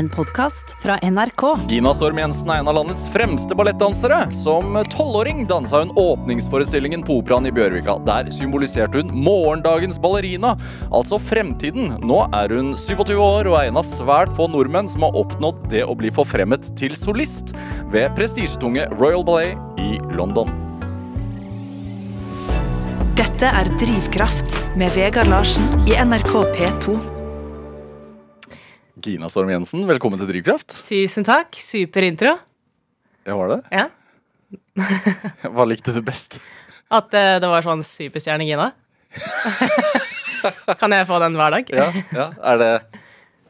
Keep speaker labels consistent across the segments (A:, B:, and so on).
A: en podkast fra NRK.
B: Gina Storm Jensen er en av landets fremste ballettdansere. Som tolvåring dansa hun åpningsforestillingen på Operaen i Bjørvika. Der symboliserte hun morgendagens ballerina, altså fremtiden. Nå er hun 27 år og er en av svært få nordmenn som har oppnådd det å bli forfremmet til solist ved prestisjetunge Royal Ballet i London.
A: Dette er Drivkraft med Vegard Larsen i NRK P2.
B: Gina Storm Jensen, velkommen til Drivkraft.
C: Tusen takk. Super intro.
B: Ja, var det?
C: Ja.
B: Hva likte du best?
C: At eh, det var sånn superstjerne Gina. kan jeg få den hver dag?
B: Ja, ja. Er, det,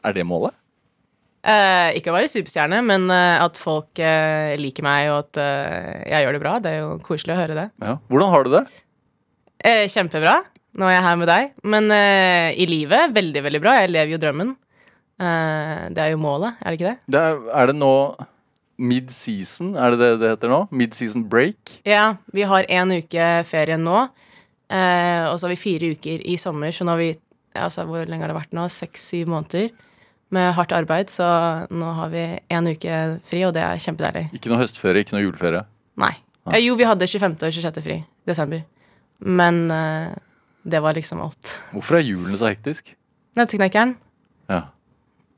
B: er det målet?
C: Eh, ikke å være superstjerne, men eh, at folk eh, liker meg, og at eh, jeg gjør det bra. Det er jo koselig å høre det.
B: Ja. Hvordan har du det?
C: Eh, kjempebra. Nå er jeg her med deg. Men i livet veldig, veldig bra. Jeg lever jo drømmen. Eh, det er jo målet, er det ikke det?
B: det er, er det nå mid-season? Er det det det heter nå? Mid-season break?
C: Ja, vi har én uke ferie nå. Eh, og så har vi fire uker i sommer, så nå har vi altså, Hvor lenge har det vært nå? Seks-syv måneder med hardt arbeid. Så nå har vi én uke fri, og det er kjempedeilig.
B: Ikke noe høstferie, ikke noe juleferie?
C: Nei. Ja. jo, vi hadde 25. og 26. fri. Desember. Men eh, det var liksom alt.
B: Hvorfor er julen så hektisk?
C: Nøtteknekkeren.
B: Ja.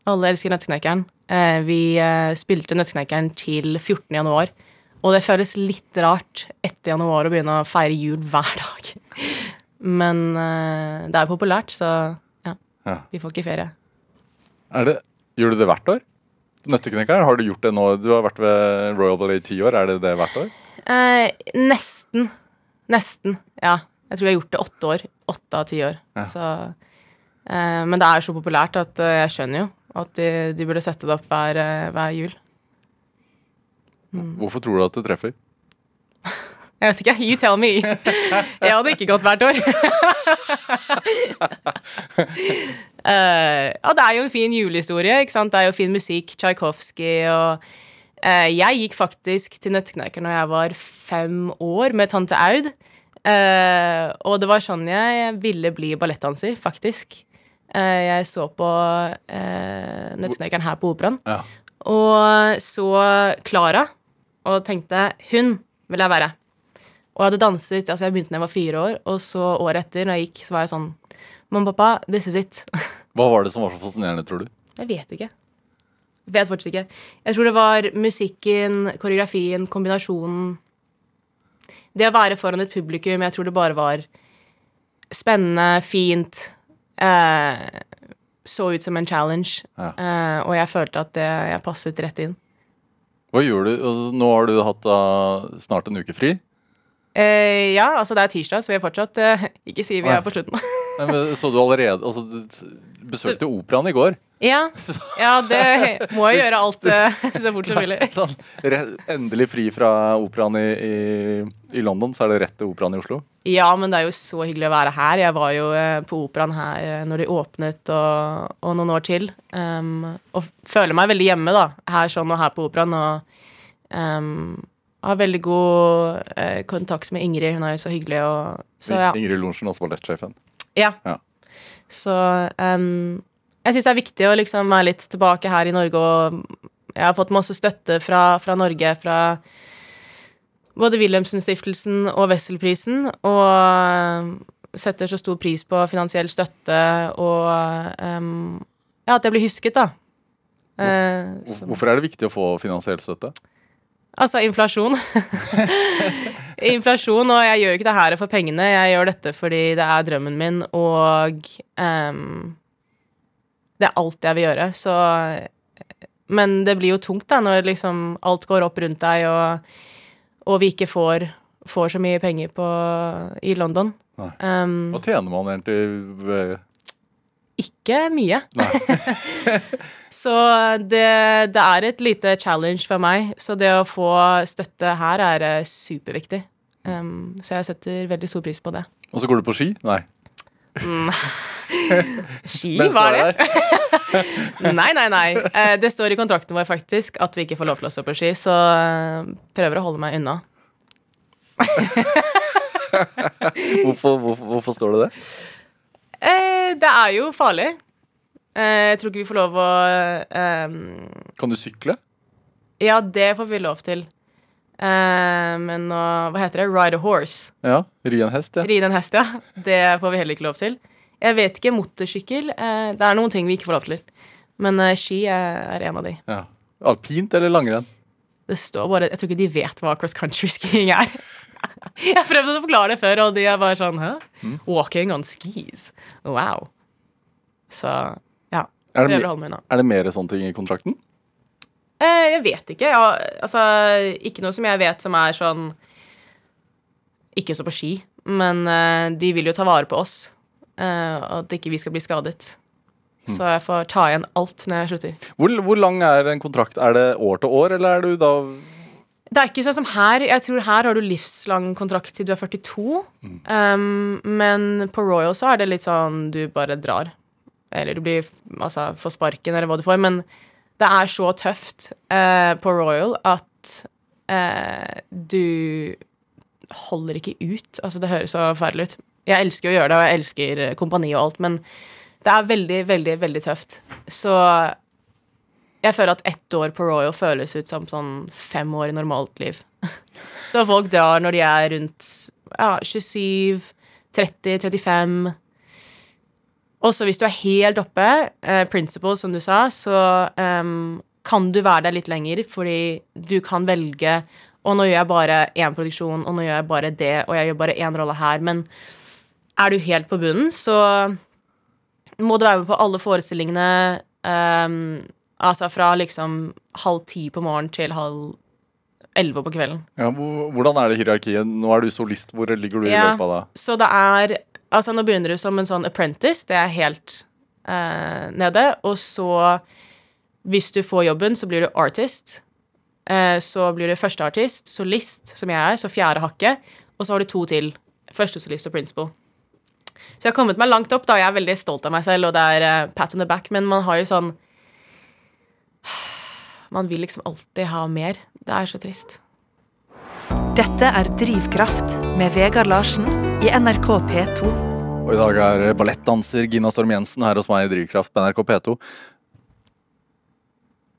C: Alle elsker Nøtteknekkeren. Eh, vi eh, spilte Nøtteknekkeren til 14. januar. Og det føles litt rart etter januar å begynne å feire jul hver dag. Men eh, det er populært, så ja,
B: Ja.
C: vi får ikke ferie.
B: Er det, gjør du det hvert år? Nøtteknekkeren, har du gjort det nå? Du har vært ved Royal Ballet i ti år. Er det det hvert år?
C: Eh, nesten. Nesten, ja. Jeg tror jeg har gjort det åtte år. Åtte av ti år.
B: Ja.
C: Så, eh, men det er så populært at jeg skjønner jo at de, de burde sette det opp hver, eh, hver jul.
B: Hvorfor tror du at det treffer?
C: Jeg vet ikke. You tell me. Jeg hadde ikke gått hvert år. uh, ja, det er jo en fin julehistorie. ikke sant? Det er jo fin musikk. Tsjajkovskij og uh, Jeg gikk faktisk til Nøtteknekker når jeg var fem år, med tante Aud. Uh, og det var sånn jeg ville bli ballettdanser, faktisk. Eh, jeg så på eh, Nøtteknekkeren her på Operaen.
B: Ja.
C: Og så Klara, og tenkte hun vil jeg være. Og jeg hadde danset, altså jeg begynte da jeg var fire år, og så året etter, når jeg gikk, så var jeg sånn Mamma, pappa, this is it.
B: Hva var det som var så fascinerende, tror du?
C: Jeg vet ikke. Jeg vet fortsatt ikke. Jeg tror det var musikken, koreografien, kombinasjonen Det å være foran et publikum, jeg tror det bare var spennende, fint. Eh, så ut som en challenge.
B: Ja.
C: Eh, og jeg følte at det, jeg passet rett inn.
B: Hva gjør du? Altså, Nå har du hatt uh, snart en uke fri.
C: Eh, ja, altså det er tirsdag, så vi er fortsatt eh, Ikke si vi er på slutten.
B: Nei, men Så du allerede altså, du besøkte operaen i går?
C: Ja, ja, det må jeg gjøre alt eh, så fort som mulig.
B: Sånn, endelig fri fra operaen i, i, i London, så er det rett til operaen i Oslo?
C: Ja, men det er jo så hyggelig å være her. Jeg var jo eh, på operaen her eh, når de åpnet, og, og noen år til. Um, og føler meg veldig hjemme, da, her sånn og her på operaen. Og um, har veldig god uh, kontakt med Ingrid. Hun er jo så hyggelig. Og, så ja.
B: Ingrid Lorentzen, også ballettsjefen.
C: ja.
B: Ja.
C: Så um, jeg syns det er viktig å liksom være litt tilbake her i Norge, og jeg har fått masse støtte fra, fra Norge, fra både Wilhelmsen-stiftelsen og Wesselprisen, og um, setter så stor pris på finansiell støtte og um, ja, at jeg blir husket, da. Hvor, så-
B: Hvorfor er det viktig å få finansiell støtte?
C: Altså inflasjon. inflasjon, og jeg gjør jo ikke det her for pengene, jeg gjør dette fordi det er drømmen min, og ehm, det er alt jeg vil gjøre, så Men det blir jo tungt, da, når liksom alt går opp rundt deg, og, og vi ikke får, får så mye penger på, i London. Ehm,
B: Hva tjener man egentlig
C: ikke mye. så det, det er et lite challenge for meg. Så det å få støtte her er eh, superviktig. Um, så jeg setter veldig stor pris på det.
B: Og så går du på ski? Nei.
C: Ski, hva er det? nei, nei, nei. Eh, Det står i kontrakten vår faktisk at vi ikke får lov til å stå på ski, så eh, prøver å holde meg unna.
B: Hvorfor, hvorfor, hvorfor står det det?
C: Eh, det er jo farlig. Eh, jeg tror ikke vi får lov å eh,
B: Kan du sykle?
C: Ja, det får vi lov til. Eh, men å Hva heter det? Ride a horse.
B: Ja. Ri en hest, ja.
C: Ri en hest, ja. Det får vi heller ikke lov til. Jeg vet ikke. Motorsykkel. Eh, det er noen ting vi ikke får lov til. Men eh, ski er, er en av de.
B: ja. Alpint eller langrenn?
C: Det står bare Jeg tror ikke de vet hva cross country-skiing er. Jeg prøvde å forklare det før, og de er bare sånn Hæ? Walking on skis. Wow. Så ja.
B: Er det,
C: Prøver å holde meg unna.
B: er det mer sånne ting i kontrakten?
C: Eh, jeg vet ikke. Ja, altså, ikke noe som jeg vet som er sånn Ikke så på ski, men eh, de vil jo ta vare på oss. eh, og at ikke vi skal bli skadet. Så jeg får ta igjen alt når jeg slutter.
B: Hvor, hvor lang er en kontrakt? Er det år til år, eller er du da
C: Det er ikke sånn som her. Jeg tror her har du livslang kontrakt til du er 42. Um, men på Royal så er det litt sånn du bare drar. Eller du blir altså får sparken, eller hva du får. Men det er så tøft uh, på Royal at uh, du holder ikke ut. Altså, det høres så forferdelig ut. Jeg elsker å gjøre det, og jeg elsker eh, kompani og alt, men det er veldig, veldig, veldig tøft. Så jeg føler at ett år på Royal føles ut som sånn fem år i normalt liv. Så folk drar når de er rundt ja, 27, 30, 35. Også hvis du er helt oppe, eh, principle, som du sa, så um, kan du være der litt lenger, fordi du kan velge Og nå gjør jeg bare én produksjon, og nå gjør jeg bare det, og jeg gjør bare én rolle her. Men er du helt på bunnen, så må du være med på alle forestillingene Um, Altså fra liksom halv ti på morgenen til halv elleve på kvelden.
B: ja, Hvordan er det hierarkiet? Nå er du solist. Hvor ligger du i
C: Ja.
B: løpet av det?
C: Så det er Altså, nå begynner du som en sånn apprentice, det er helt eh, nede. Og så, hvis du får jobben, så blir du artist. Eh, så blir du førsteartist, solist, som jeg er, så fjerde hakket. Og så har du to til. Førstesolist og principal. Så jeg har kommet meg langt opp, da. Jeg er veldig stolt av meg selv, og det er eh, pat on the back, men man har jo sånn Man vil liksom alltid ha mer. Det er så trist.
A: Dette er Drivkraft med Vegard Larsen i NRK P2.
B: Og i dag er ballettdanser Gina Storm Jensen her hos meg i Drivkraft på NRK P2.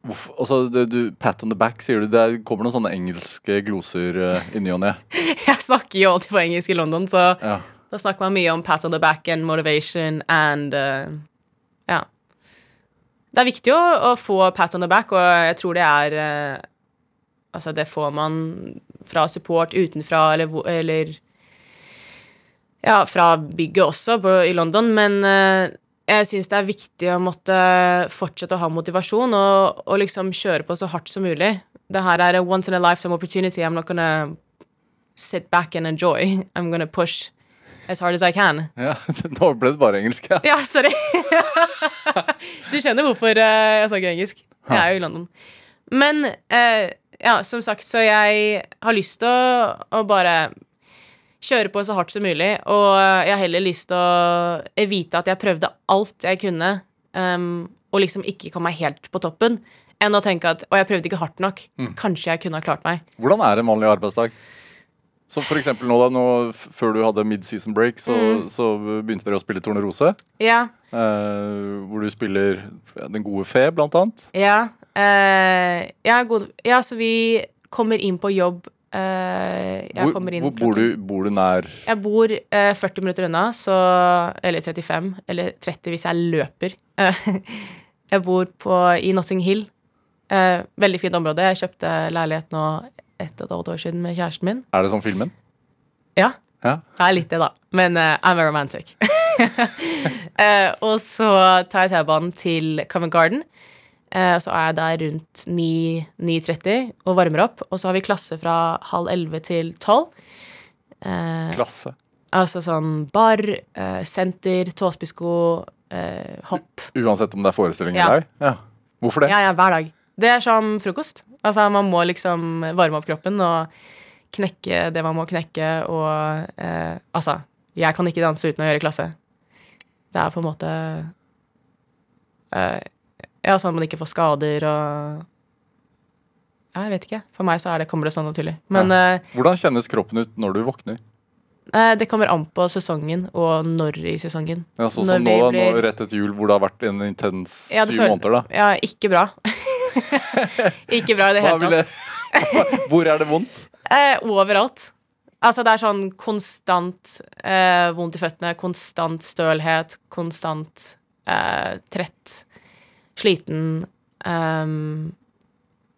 B: Hvorfor, altså, du, du, pat on the back, sier du. Det er- kommer noen sånne engelske gloser uh, i ny og ne.
C: Jeg snakker jo alltid på engelsk i London, så
B: Ja.
C: Da snakker man mye om pat on the back and motivation and uh, Ja. Det er viktig å, å få pat on the back, og jeg tror det er uh, Altså, det får man fra support utenfra, eller, eller Ja, fra bygget også, på, i London, men uh, jeg syns det er viktig å måtte fortsette å ha motivasjon og, og liksom kjøre på så hardt som mulig. Det her er a once in a lifetime opportunity. I'm not gonna sit back and enjoy. I'm gonna push as hard as I can.
B: Ja, Nå ble det bare engelsk. Ja.
C: Ja, sorry. du skjønner hvorfor eh, jeg snakker engelsk. Jeg er jo i London. Men eh, ja, som sagt, så jeg har lyst til å, å bare kjøre på så hardt som mulig, og jeg har heller lyst til å vite at jeg prøvde alt jeg kunne, um, og liksom ikke kom meg helt på toppen, enn å tenke at Og jeg prøvde ikke hardt nok. Kanskje jeg kunne ha klart meg.
B: Hvordan er en vanlig arbeidsdag? Så for eksempel nå da, nå, Før du hadde mid-season break, så, så begynte dere å spille Tornerose.
C: Ja,
B: eh, hvor du spiller Den gode fe, blant annet.
C: Ja, eh, ja, god, ja, så vi kommer inn på jobb Jeg
B: Hvor,
C: kommer inn
B: hvor bor, du, bor du nær
C: Jeg bor eh, 40 minutter unna, så Eller 35. Eller 30 hvis jeg løper. Eh, jeg bor på, i Notting Hill. Eh, veldig fint område. Jeg kjøpte leilighet nå ett og et halvt år siden med kjæresten min.
B: Er det som filmen?
C: Ja,
B: Ja.
C: det er litt det, da. Men uh, I'm a romantic. uh, og så tar jeg T-banen til Covent Garden. Eh, så er jeg der rundt 9.30 og varmer opp. Og så har vi klasse fra halv elleve til tolv. Eh,
B: Klasse.
C: altså sånn bar, eh, senter, tåspissko, eh, hopp.
B: Uansett om det er forestilling
C: Ja.
B: eller ei? Ja. Hvorfor det?
C: Ja, ja, hver dag. Det er som frokost. Altså, man må liksom varme opp kroppen og knekke det man må knekke, og eh, Altså, jeg kan ikke danse uten å gjøre klasse. Det er på en måte eh, Ja, sånn at man ikke får skader og Jeg vet ikke. For meg så er det, kommer det sånn naturlig. Men ja.
B: Hvordan kjennes kroppen ut når du våkner?
C: Eh, det kommer an på sesongen og når i sesongen.
B: Ja, sånn som nå,
C: blir-
B: nå rett etter jul, hvor det har vært en intens
C: Ja,
B: syv
C: føler-
B: måneder, da.
C: Ja, ikke bra. ikke bra i det hele tatt.
B: hvor er det vondt?
C: Eh, overalt. Altså, det er sånn konstant eh, vondt i føttene, konstant stølhet, konstant eh, trett, sliten. Um,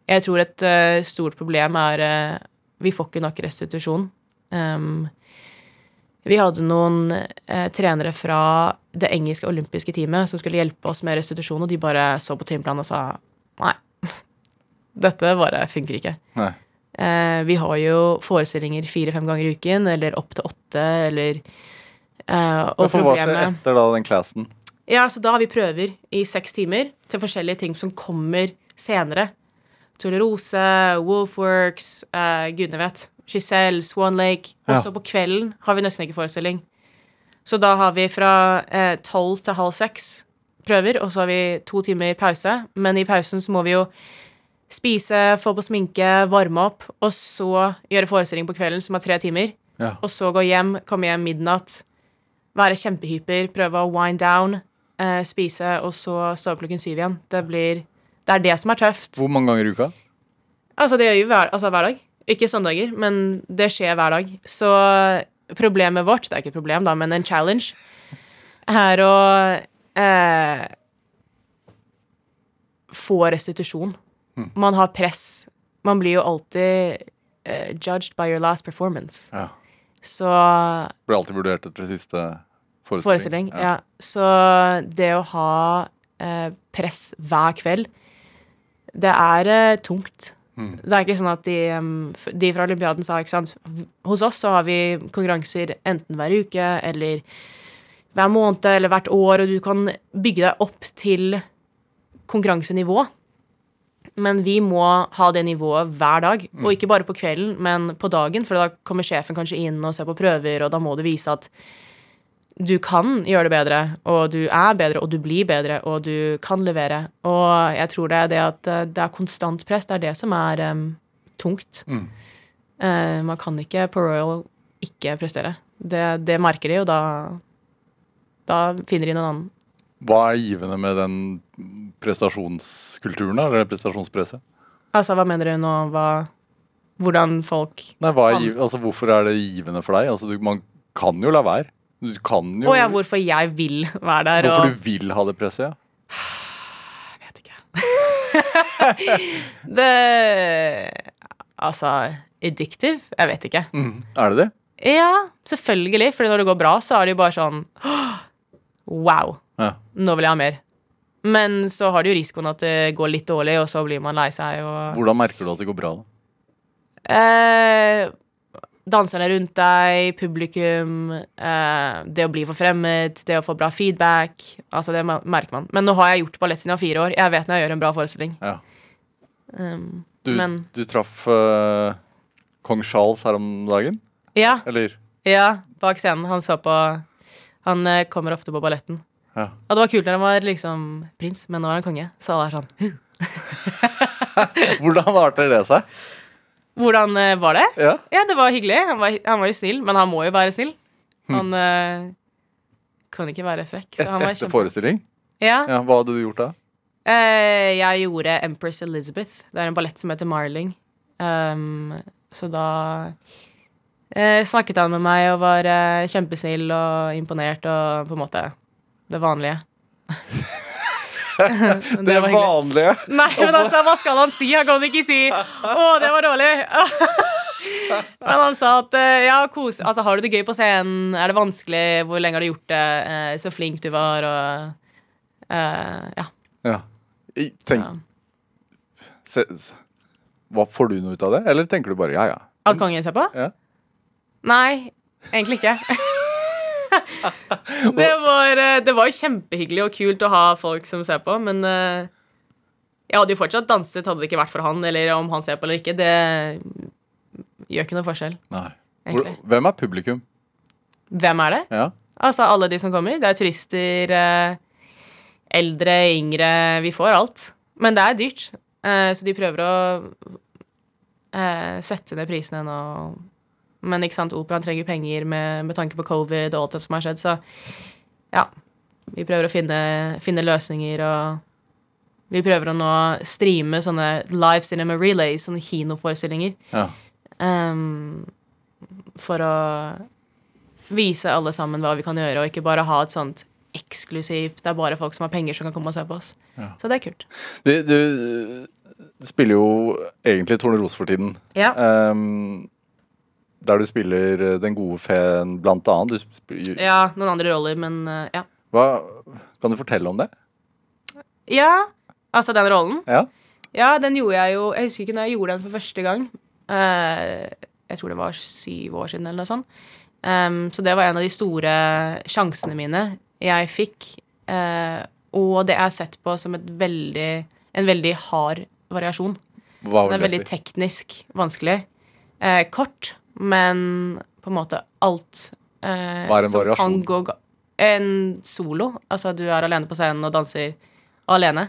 C: jeg tror et uh, stort problem er uh, vi får ikke nok restitusjon. Um, vi hadde noen uh, trenere fra det engelske olympiske teamet som skulle hjelpe oss med restitusjon, og de bare så på timeplanen og sa nei, dette bare funker ikke. Vi har jo forestillinger fire-fem ganger i uken, eller opp til åtte, eller uh, Og
B: problemet hva skjer etter da den classen?
C: Ja, så da har vi prøver i seks timer til forskjellige ting som kommer senere. Tolerose, Wolfworks, uh, gudene vet. Giselle, Swan Lake.
B: Ja.
C: så på kvelden har vi nesten ikke forestilling. Så da har vi fra tolv tolv til halv seks prøver, og så har vi to timer pause. Men i pausen så må vi jo spise, få på sminke, varme opp, og så gjøre forestilling på kvelden, som er tre timer.
B: Ja.
C: Og så gå hjem, komme hjem midnatt, være kjempehyper, prøve å wind down, eh, spise, og så opp klokken syv igjen. Det blir Det er det som er tøft.
B: Hvor mange ganger i uka?
C: Altså, det gjør vi hver, altså, hver dag. Ikke søndager, men det skjer hver dag. Så problemet vårt, det er ikke et problem, da, men en challenge, er å eh, få restitusjon. Man har press. Man blir jo alltid eh, judged by your last performance.
B: Ja.
C: Så
B: Blir alltid vurdert etter det siste forestilling.
C: Forestilling, ja. Så det å ha eh, press hver kveld, det er eh, tungt. Det er ikke sånn at de, de fra Olympiaden sa, ikke sant Hos oss så har vi konkurranser enten hver uke eller hver måned eller hvert år, og du kan bygge deg opp til konkurransenivå. Men vi må ha det nivået hver dag, og ikke bare på kvelden, men på dagen, for da kommer sjefen kanskje inn og ser på prøver, og da må du vise at du kan gjøre det bedre, og du er bedre, og du blir bedre, og du kan levere. Og jeg tror det er det at eh, det er konstant press, det er det som er um, tungt.
B: Mm.
C: Uh, man kan ikke på Royal ikke prestere. Det, det merker de, og da, da finner de noen annen.
B: Hva er givende med den prestasjonskulturen? Eller prestasjonspresset?
C: Altså, hva mener du nå? Hva, hvordan folk
B: Nei, er altså, hvorfor er det givende for deg? Altså, du, man kan jo la være. Du kan jo
C: Å ja, hvorfor jeg vil være der,
B: Hvorfor
C: og
B: du vil ha det presset, ja.
C: Jeg vet ikke. det Altså Addictive? Jeg vet ikke.
B: Mm. Er det det?
C: Ja, selvfølgelig. Fordi når det går bra, så er det jo bare sånn Wow,
B: Ja.
C: nå vil jeg ha mer. Men så har det jo risikoen at det går litt dårlig, og så blir man lei seg og
B: Hvordan merker du at det går bra, da?
C: eh, Danserne rundt deg, publikum, eh, det å bli forfremmet, det å få bra feedback. Altså, det merker man. Men nå har jeg gjort ballett siden jeg var fire år. Jeg vet når jeg gjør en bra forestilling.
B: Ja.
C: Um,
B: Du,
C: Men-
B: du traff uh, kong Charles her om dagen?
C: ja,
B: Eller?
C: ja, bak scenen. Han så på Han uh, kommer ofte på balletten.
B: Ja.
C: Og det var kult når han var liksom prins, men nå er han konge. Så alle er sånn
B: Hvordan arter det seg?
C: Hvordan eh, var det?
B: Ja.
C: Ja, det var hyggelig. Han var, han var jo snill, men han må jo være snill.
B: Hm.
C: Han eh, kan ikke være frekk. Så
B: Et,
C: han var
B: etter
C: kjempe...
B: forestilling?
C: Ja.
B: Ja, Hva hadde du gjort da?
C: Uh, jeg gjorde Empress Elizabeth. Det er en ballett som heter Marling. Um, så da uh, snakket han med meg og var uh, kjempesnill og imponert og på en måte det vanlige.
B: Det,
C: var
B: vanlige.
C: Nei, men altså, hva skal han si? Han kan ikke si 'Å, det var dårlig'. men han sa at eh, ja, kos Altså, har du det gøy på scenen? Er det vanskelig? Hvor lenge har du gjort det? Eh, så flink du var, og uh, Ja.
B: Ja. Tenk, se, se, hva Får du noe ut av det, eller tenker du bare ja, ja?
C: At kongen ser på?
B: Ja.
C: Nei, egentlig ikke. det, var, eh, det var jo kjempehyggelig og kult å ha folk som ser på, men eh, jeg hadde jo fortsatt danset hadde det ikke vært for han, eller om han ser på eller ikke. Det gjør ikke noe forskjell.
B: Nei.
C: Egentlig.
B: hvem er publikum?
C: Hvem er det?
B: Ja.
C: Altså alle de som kommer. Det er turister, eh, eldre, yngre. Vi får alt. Men det er dyrt, så de prøver å sette ned prisene nå Men ikke sant, operaen trenger penger med, med tanke på covid og alt det som har skjedd, så ja. Vi prøver å finne, finne løsninger, og vi prøver å nå streame sånne live cinema relays, sånne kinoforestillinger,
B: Ja.
C: Um, for å vise alle sammen hva vi kan gjøre, og ikke bare ha et sånt eksklusivt Det er bare folk som har penger, som kan komme og se på oss.
B: Ja.
C: Så det er kult.
B: Du, du spiller jo egentlig Torne Rose for tiden.
C: Ja.
B: Ehm, der du spiller eh, den gode feen, blant annet. Du
C: ja, noen andre roller, men eh, ja.
B: hva, kan du fortelle om det?
C: Ja, altså den rollen.
B: Ja?
C: Ja, den gjorde jeg jo Jeg husker ikke når jeg gjorde den for første gang. Uh, jeg tror det var syv år siden, eller noe sånt. Um, så det var en av de store sjansene mine jeg fikk. Uh, og det er sett på som et veldig, en veldig hard variasjon.
B: Hva vil
C: Den er veldig
B: si?
C: teknisk vanskelig. Eh, kort, men på en måte alt eh,
B: Hva er en
C: som
B: variasjon?
C: kan gå ga En solo. Altså, du er alene på scenen og danser alene.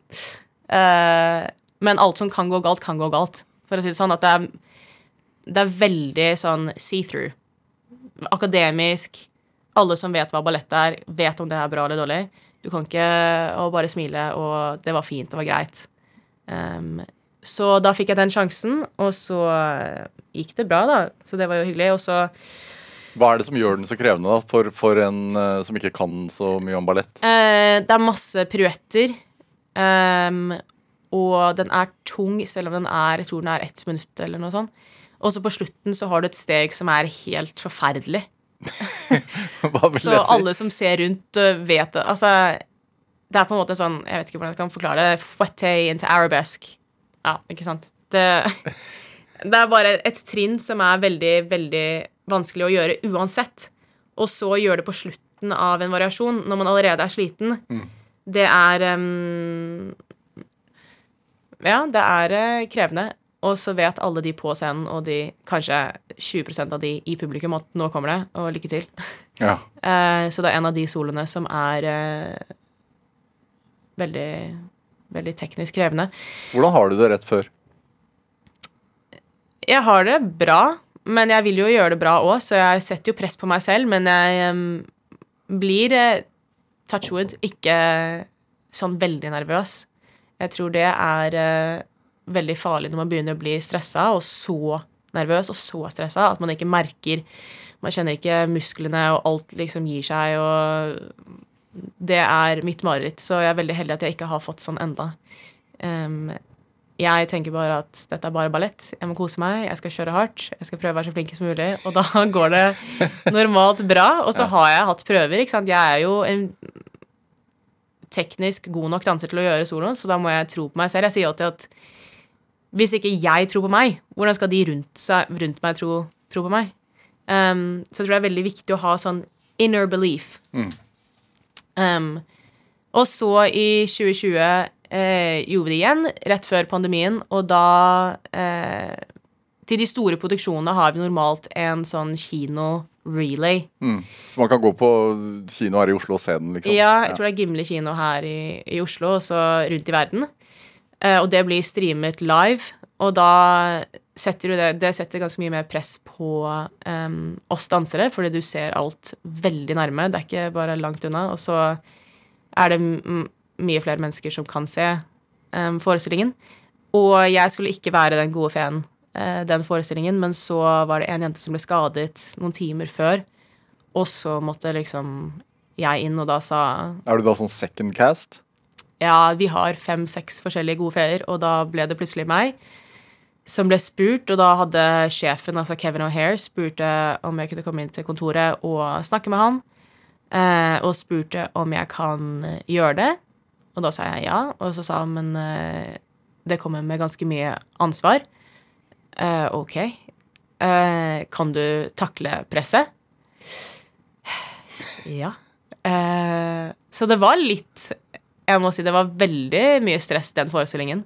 C: eh, men alt som kan gå galt, kan gå galt. For å si det sånn at det er, det er veldig sånn see-through. Akademisk. Alle som vet hva ballett er, vet om det er bra eller dårlig. Du kan ikke bare smile og 'det var fint, det var greit'. Um, så da fikk jeg den sjansen, og så gikk det bra, da. Så det var jo hyggelig. Og så
B: Hva er det som gjør den så krevende da, for, for en uh, som ikke kan så mye om ballett?
C: Uh, Det er masse piruetter. Um, og den er tung, selv om den er Jeg tror den er ett minutt, eller noe sånt. Og så på slutten så har du et steg som er helt forferdelig.
B: Hva vil
C: Så
B: si? si?
C: alle som ser rundt, øh, vet det. Altså, det er på en måte sånn Jeg vet ikke hvordan jeg kan forklare det. Fouette into arabesque. Ja, ikke sant? Det, det er bare et trinn som er veldig, veldig vanskelig å gjøre uansett. Og så gjøre det på slutten av en variasjon, når man allerede er sliten. Det er um, Ja, det er eh, krevende. Og så vet alle de på scenen, og de kanskje 20% av de i publikum, at nå kommer det, og lykke til.
B: Ja.
C: Uh, så det er en av de solene som er uh, veldig, veldig teknisk krevende.
B: Hvordan har du det rett før?
C: Jeg har det bra, men jeg vil jo gjøre det bra òg, så jeg setter jo press på meg selv, men jeg um, blir eh, touchwood ikke sånn veldig nervøs. Jeg tror det er eh, veldig farlig når man begynner å bli stressa, og så nervøs og så stressa, at man ikke merker Man kjenner ikke musklene, og alt liksom gir seg, og det er mitt mareritt. Så jeg er veldig heldig at jeg ikke har fått sånn enda. Em, jeg tenker bare at dette er bare ballett. Jeg må kose meg, jeg skal kjøre hardt. Jeg skal prøve å være så flink som mulig, og da går det normalt bra. Og så har jeg hatt prøver, ikke sant. Jeg er jo en teknisk god nok danser til å gjøre soloen, så da må jeg tro på meg selv. Jeg sier alltid at hvis ikke jeg tror på meg, hvordan skal de rundt, seg, rundt meg tro, tro på meg? Um, så jeg tror det er veldig viktig å ha sånn inner belief. Um, og så i 2020 eh, gjorde det igjen, rett før pandemien, og da eh, Til de store produksjonene har vi normalt en sånn kino-relay.
B: Så man kan gå på kino her i Oslo og se den, liksom?
C: Ja, jeg tror det er Gimle kino her i, i Oslo, og så rundt i verden. Eh, og det blir streamet live, og da setter du det Det setter ganske mye mer press på um, oss dansere, fordi du ser alt veldig nærme. Det er ikke bare langt unna. Og så er det mye flere mennesker som kan se um, forestillingen. Og jeg skulle ikke være den gode feen uh, den forestillingen, men så var det en jente som ble skadet noen timer før, og så måtte liksom jeg inn, og da sa
B: Er du da sånn second cast?
C: ja, vi har fem-seks forskjellige gode feer, og da ble det plutselig meg som ble spurt, og da hadde sjefen, altså Kevin O'Hare, spurte om jeg kunne komme inn til kontoret og snakke med han, eh, og spurte om jeg kan gjøre det, og da sa jeg ja, og så sa han, men uh, det kommer med ganske mye ansvar. Uh, ok. Uh, kan du takle presset? Ja. Så det var litt Jeg må si det var veldig mye stress den forestillingen.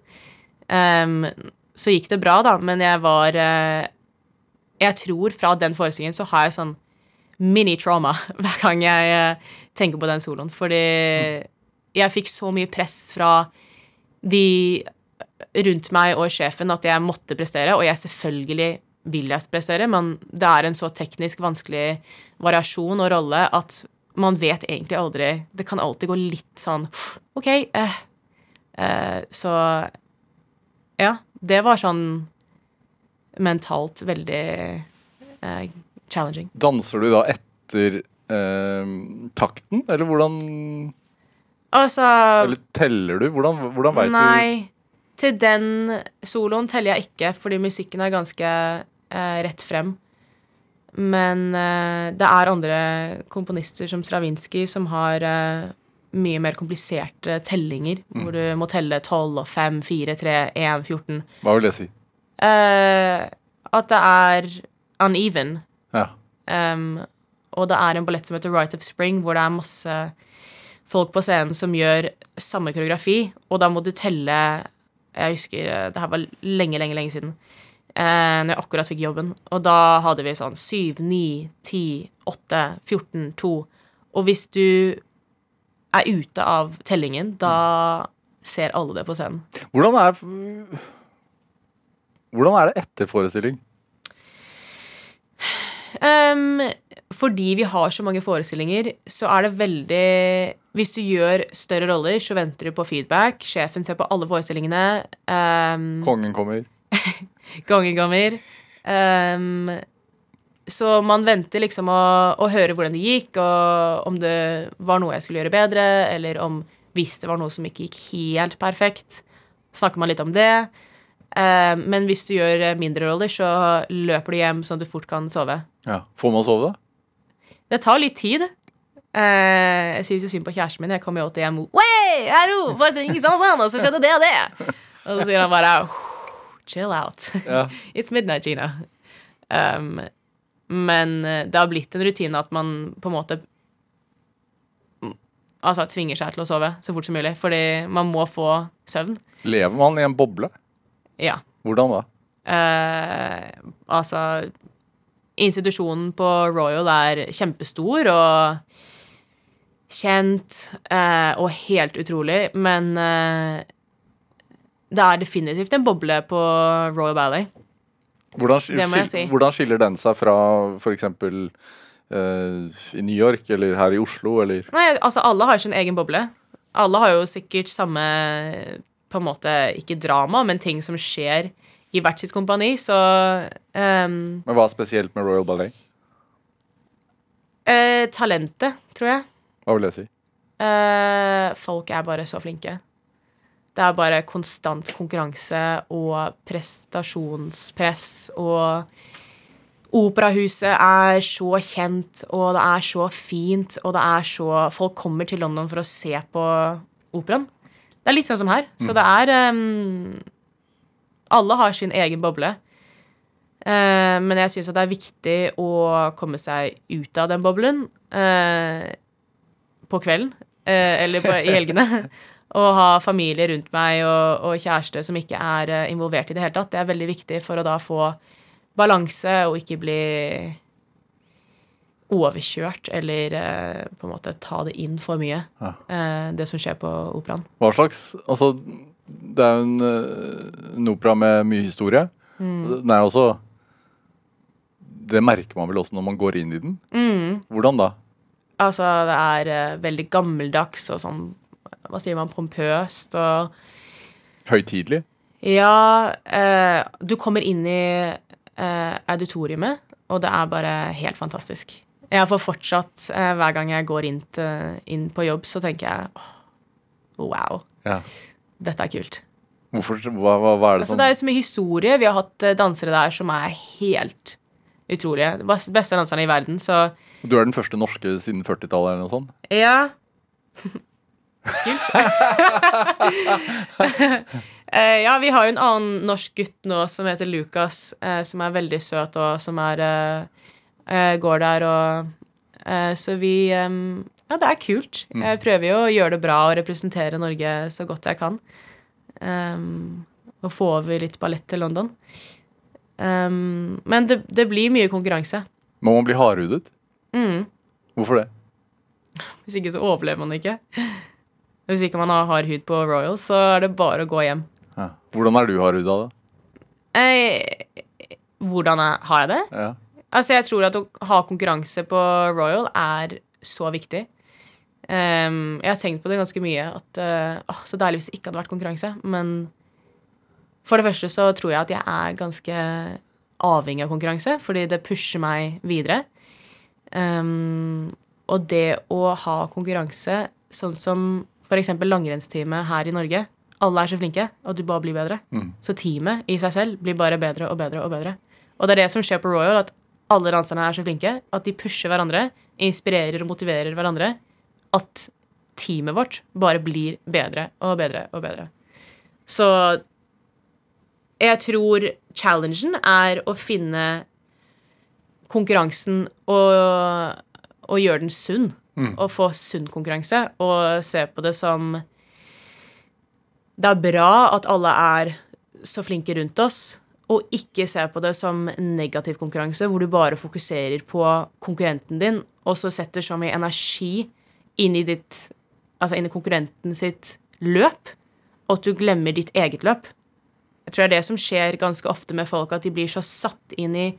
C: Um, så gikk det bra, da, men jeg var Jeg tror fra den forestillingen så har jeg sånn mini-trauma hver gang jeg tenker på den soloen. Fordi jeg fikk så mye press fra de rundt meg og sjefen at jeg måtte prestere, og jeg selvfølgelig vil jeg prestere, men det er en så teknisk vanskelig variasjon og rolle at man vet egentlig aldri Det kan alltid gå litt sånn OK. Eh, eh, så ja. Det var sånn mentalt veldig eh, challenging.
B: Danser du da etter eh, takten, eller hvordan
C: Altså
B: Eller teller du? Hvordan, hvordan veit du
C: Nei. Til den soloen teller jeg ikke, fordi musikken er ganske eh, rett frem. Men eh, det er andre komponister som Stravinskij som har eh, mye mer kompliserte tellinger, hvor du må telle 12 og 5, 4, 3, 1, 14.
B: Hva vil det si?
C: Eh, at det er uneven.
B: Ja.
C: Um, og det er en ballett som heter Right of Spring, hvor det er masse folk på scenen som gjør samme koreografi, og da må du telle Jeg husker eh, det her var lenge, lenge, lenge siden. Uh, når jeg akkurat fikk jobben. Og da hadde vi sånn 7, 9, 10, 8, 14, 2. Og hvis du er ute av tellingen, da ser alle det på scenen.
B: Hvordan er Hvordan er det etter forestilling?
C: Um, fordi vi har så mange forestillinger, så er det veldig Hvis du gjør større roller, så venter du på feedback. Sjefen ser på alle forestillingene. Um,
B: Kongen kommer.
C: Kongen kommer. Um, så man venter liksom å, å, høre hvordan det gikk, og om det var noe jeg skulle gjøre bedre, eller om hvis det var noe som ikke gikk helt perfekt, snakker man litt om det. Uh, men hvis du gjør mindre roller, så løper du hjem sånn at du fort kan sove.
B: Ja. Får man sove, da?
C: Det tar litt tid. Uh, jeg syns jo synd på kjæresten min. Jeg kommer jo til hjem og Wey, hallo, sånn, sånn, og så skjedde det og det. Og så sier han bare Chill out.
B: Ja.
C: It's midnight, Gina. Um, men eh, det har blitt en rutine at man på en måte Altså tvinger seg til å sove så fort som mulig, fordi man må få søvn.
B: Lever man i en boble?
C: Ja.
B: Hvordan da?
C: Uh, altså Institusjonen på Royal er kjempestor og kjent uh, og helt utrolig, men uh, det er definitivt en boble på Royal Ballet.
B: Hvordan,
C: jeg si.
B: hvordan skiller den seg fra f.eks. Uh, i New York eller her i Oslo, eller
C: Nei, altså alle har sin egen boble. Alle har jo sikkert samme på en måte ikke drama, men ting som skjer i hvert sitt kompani, så um,
B: Men hva er spesielt med Royal Ballet?
C: Uh, Talentet, tror jeg.
B: Hva vil det si?
C: Uh, folk er bare så flinke. Det er bare konstant konkurranse og prestasjonspress og Operahuset er så kjent, og det er så fint, og det er så Folk kommer til London for å se på operaen. Det er litt sånn som her. Så det er um, Alle har sin egen boble. Uh, men jeg syns det er viktig å komme seg ut av den boblen uh, på kvelden. uh, eller på, i helgene. Og ha familie rundt meg og, og kjæreste som ikke er involvert i det hele tatt. Det er veldig viktig for å da få balanse og ikke bli overkjørt eller på en måte ta det inn for mye,
B: Ja.
C: det som skjer på operaen.
B: Hva slags Altså, det er jo en, eh, en opera med mye historie.
C: Mm.
B: Den er også Det merker man vel også når man går inn i den.
C: Mm.
B: Hvordan da?
C: Altså, det er uh, veldig gammeldags og sånn Hva sier man? Pompøst og
B: Høytidelig?
C: Ja, Uh, du kommer inn i uh, auditoriumet, og det er bare helt fantastisk. Jeg får fortsatt, hver gang jeg går inn, til, inn på jobb, så tenker jeg åh, wow,
B: Ja.
C: Dette er kult.
B: Hvorfor, hva, hva, hva er det
C: Altså,
B: sånn?
C: det er så mye historie. Vi har hatt eh, dansere der som er helt utrolige. Beste danserne i verden, så
B: Du er den første norske siden 40-tallet eller noe sånt?
C: Ja. Kult. Uh, ja, vi har jo en annen norsk gutt nå som heter Lukas, uh, som er veldig søt, og som er uh, eh, går der og eh, Så vi eh, Ja, det er kult. Jeg prøver jo å gjøre det bra og representere Norge så godt jeg kan. Um, og få over litt ballett til London. Um, men det, det blir mye konkurranse.
B: Må man bli hardhudet?
C: Mm.
B: Hvorfor det?
C: Hvis ikke så overlever man ikke. Hvis ikke man har hard hud på Royal, så er det bare å gå hjem.
B: Ja. Hvordan er du hardhuda, da?
C: Eh, hvordan er, har jeg det?
B: Ja.
C: Altså, jeg tror at å ha konkurranse på Royal er så viktig. Ehm, jeg har tenkt på det ganske mye. At, uh, oh, så deilig hvis det ikke hadde vært konkurranse. Men for det første så tror jeg at jeg er ganske avhengig av konkurranse, fordi det pusher meg videre. Um, og det å ha konkurranse, sånn som f.eks. langrennsteamet her i Norge Alle er så flinke, og du bare blir bedre. Så teamet i seg selv blir bare bedre og bedre og bedre. Og det er det som skjer på Royal, at alle danserne er så flinke at de pusher hverandre, inspirerer og motiverer hverandre. At teamet vårt bare blir bedre og bedre og bedre. Så jeg tror challengen er å finne konkurransen og, og gjøre den sunn. Og få sunn konkurranse. Og se på det som Det er bra at alle er så flinke rundt oss, og ikke se på det som negativ konkurranse, hvor du bare fokuserer på konkurrenten din, og så setter så mye energi inn i ditt Altså inn i konkurrenten sitt løp, og at du glemmer ditt eget løp. Jeg tror det er det som skjer ganske ofte med folk, at de blir så satt inn i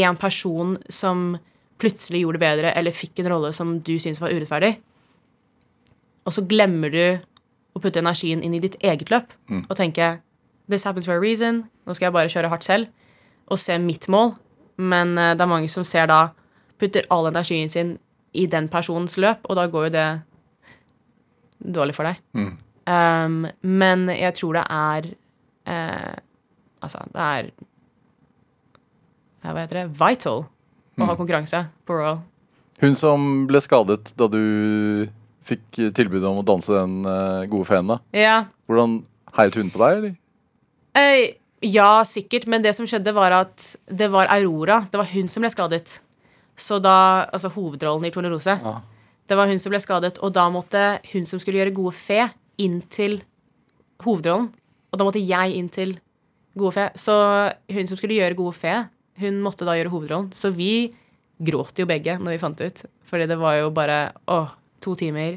C: én person som plutselig gjorde det bedre, eller fikk en rolle som du syns var urettferdig. Og så glemmer du å putte energien inn i ditt eget løp og tenke This happens for a reason. Nå skal jeg bare kjøre hardt selv og se mitt mål. Men eh, det er mange som ser da Putter all energien sin i den personens løp, og da går jo det dårlig for deg. Um, men jeg tror det er uh, Altså, det er Hva heter det? Vital å ha konkurranse på Royal.
B: Hun som ble skadet da du fikk tilbud om å danse den eh, gode feen, da.
C: Ja.
B: Hvordan heiet hun på deg, eller?
C: Uh, ja, sikkert, men det som skjedde, var at det var Aurora. Det var hun som ble skadet. Så da Altså hovedrollen i Tornerose.
B: Ja.
C: Det var hun som ble skadet, og da måtte hun som skulle gjøre Gode fe, inn til hovedrollen. Og da måtte jeg inn til Gode fe. Så hun som skulle gjøre Gode fe, hun måtte da gjøre hovedrollen. Så vi gråt jo begge når vi fant ut. Fordi det var jo bare å, to timer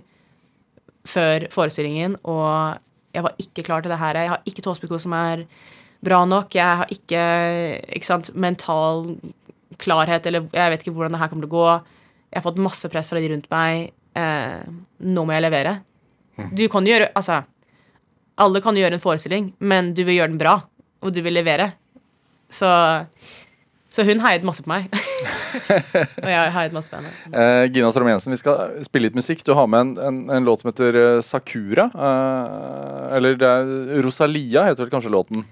C: før forestillingen, og jeg var ikke klar til det her. Jeg har ikke tåspiko som er bra nok. Jeg har ikke, ikke sant, mental klarhet, eller jeg vet ikke hvordan det her kommer til å gå. Jeg har fått masse press fra de rundt meg. Eh, nå må jeg levere. Du kan jo gjøre Altså, alle kan jo gjøre en forestilling, men du vil gjøre den bra, og du vil levere. Så, så hun heiet masse på meg. og jeg heiet masse på henne.
B: Eh, Gina Strom Jensen, vi skal spille litt musikk. Du har med en, en, en låt som heter eh, Sakura. Eh, eller det er Rosalia heter vel kanskje låten.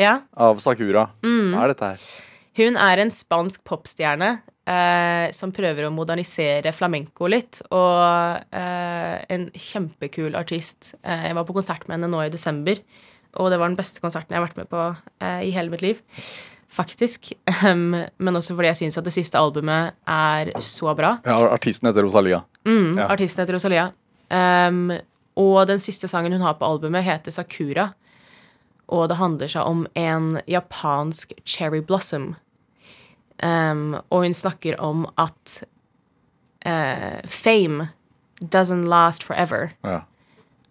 C: Ja.
B: Av Sakura.
C: Mm.
B: Hva er dette her?
C: Hun er en spansk popstjerne eh, som prøver å modernisere flamenco litt. Og eh, en kjempekul artist. Eh, jeg var på konsert med henne nå i desember, og det var den beste konserten jeg har vært med på eh, i hele mitt liv. Faktisk. Em, men også fordi jeg syns at det siste albumet er så bra.
B: Ja, artisten heter Rosalia.
C: Mm,
B: Ja.
C: Artisten heter Rosalia. Um, og den siste sangen hun har på albumet, heter Sakura. Og det handler seg om en japansk cherry blossom. Em, og hun snakker om at uh, fame doesn't last forever.
B: Ja.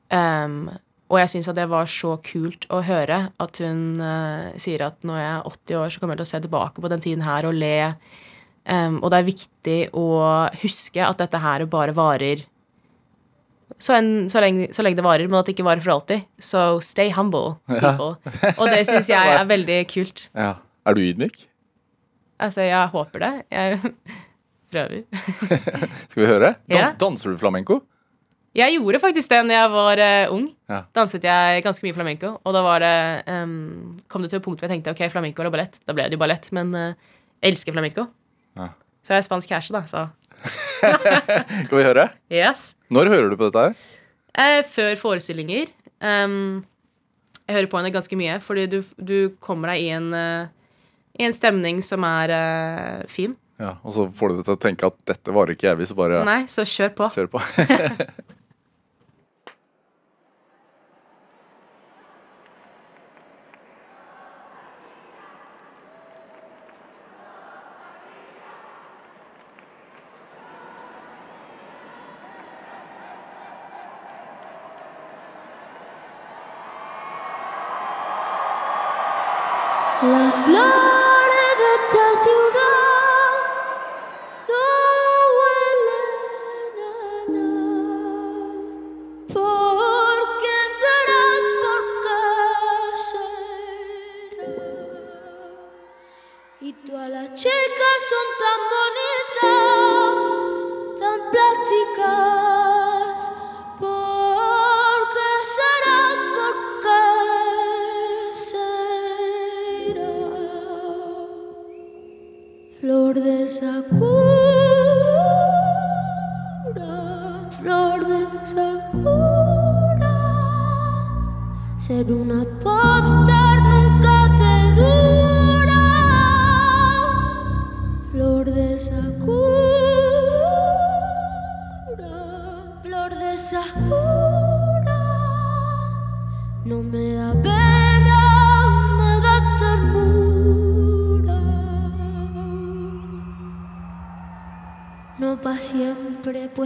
C: Um, og jeg syns at det var så kult å høre at hun uh, sier at når jeg er 80 år, så kommer jeg til å se tilbake på den tiden her og le. Um, og det er viktig å huske at dette her bare varer så, en, så, lenge, så lenge det varer, men at det ikke varer for alltid. So stay humble, people. Og det syns jeg er veldig kult.
B: ja. Er du ydmyk?
C: Altså, jeg håper det. Jeg prøver.
B: Skal vi høre? Dan
C: Ja.
B: Danser du flamenco?
C: Jeg gjorde faktisk det når jeg var uh, ung.
B: Ja.
C: Danset jeg ganske mye flamenco. Og da var det, um, kom det til et punkt hvor jeg tenkte ok, flamenco eller ballett. Da ble det jo ballett, men uh, jeg elsker flamenco.
B: Ja.
C: Så er jeg spansk kjæreste, da, så
B: Skal vi høre?
C: yes.
B: Når hører du på dette her?
C: Eh, før forestillinger. Um, jeg hører på henne ganske mye, fordi du, du kommer deg i en, eh, i en stemning som er uh, fin.
B: Ja, Og så får du deg til å tenke at dette varer ikke evig, så bare
C: Nei, så kjør på.
B: kjør på.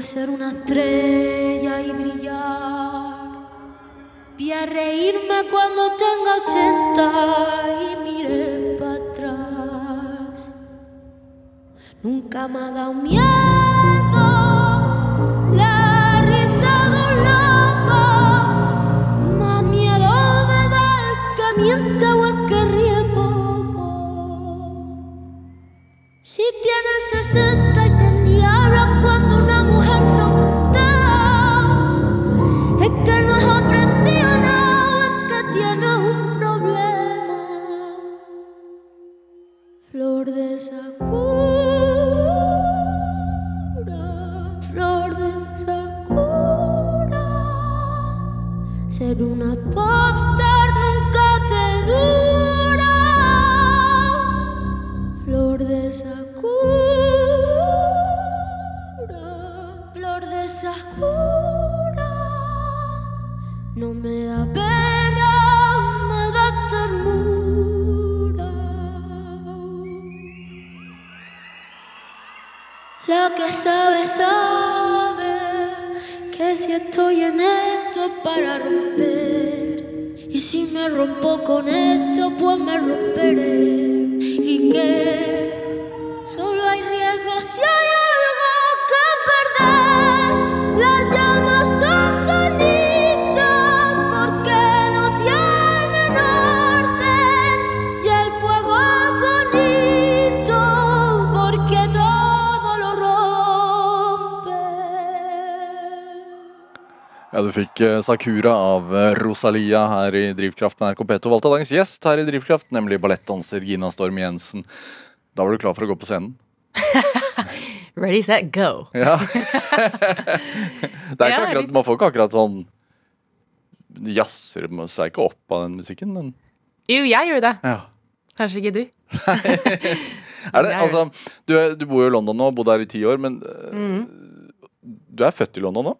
D: ser una estrella y brillar. Vi a reírme cuando tenga ochenta y miré para atrás. Nunca me ha dado miedo sakura. No me da pena, me da ternura. La que sabe, sabe que si estoy en esto es para romper. Y si me rompo con esto, pues me romperé.
B: Ja, Du fikk eh, Sakura av eh, Rosalia her i Drivkraft med NRK P2. Valgte dagens gjest her i Drivkraft, nemlig ballettdanser Gina Storm Jensen. Da var du klar for å gå på scenen?
C: Ready, set, go.
B: Ja. det er ikke akkurat, man får ikke akkurat sånn Jazzer seg ikke opp av den musikken, men
C: Jo, jeg gjør det.
B: ja.
C: Kanskje ikke du.
B: Er det, altså, du, du bor jo i London nå, bodd her i ti år, men eh,
C: Mm.
B: du er født i London nå?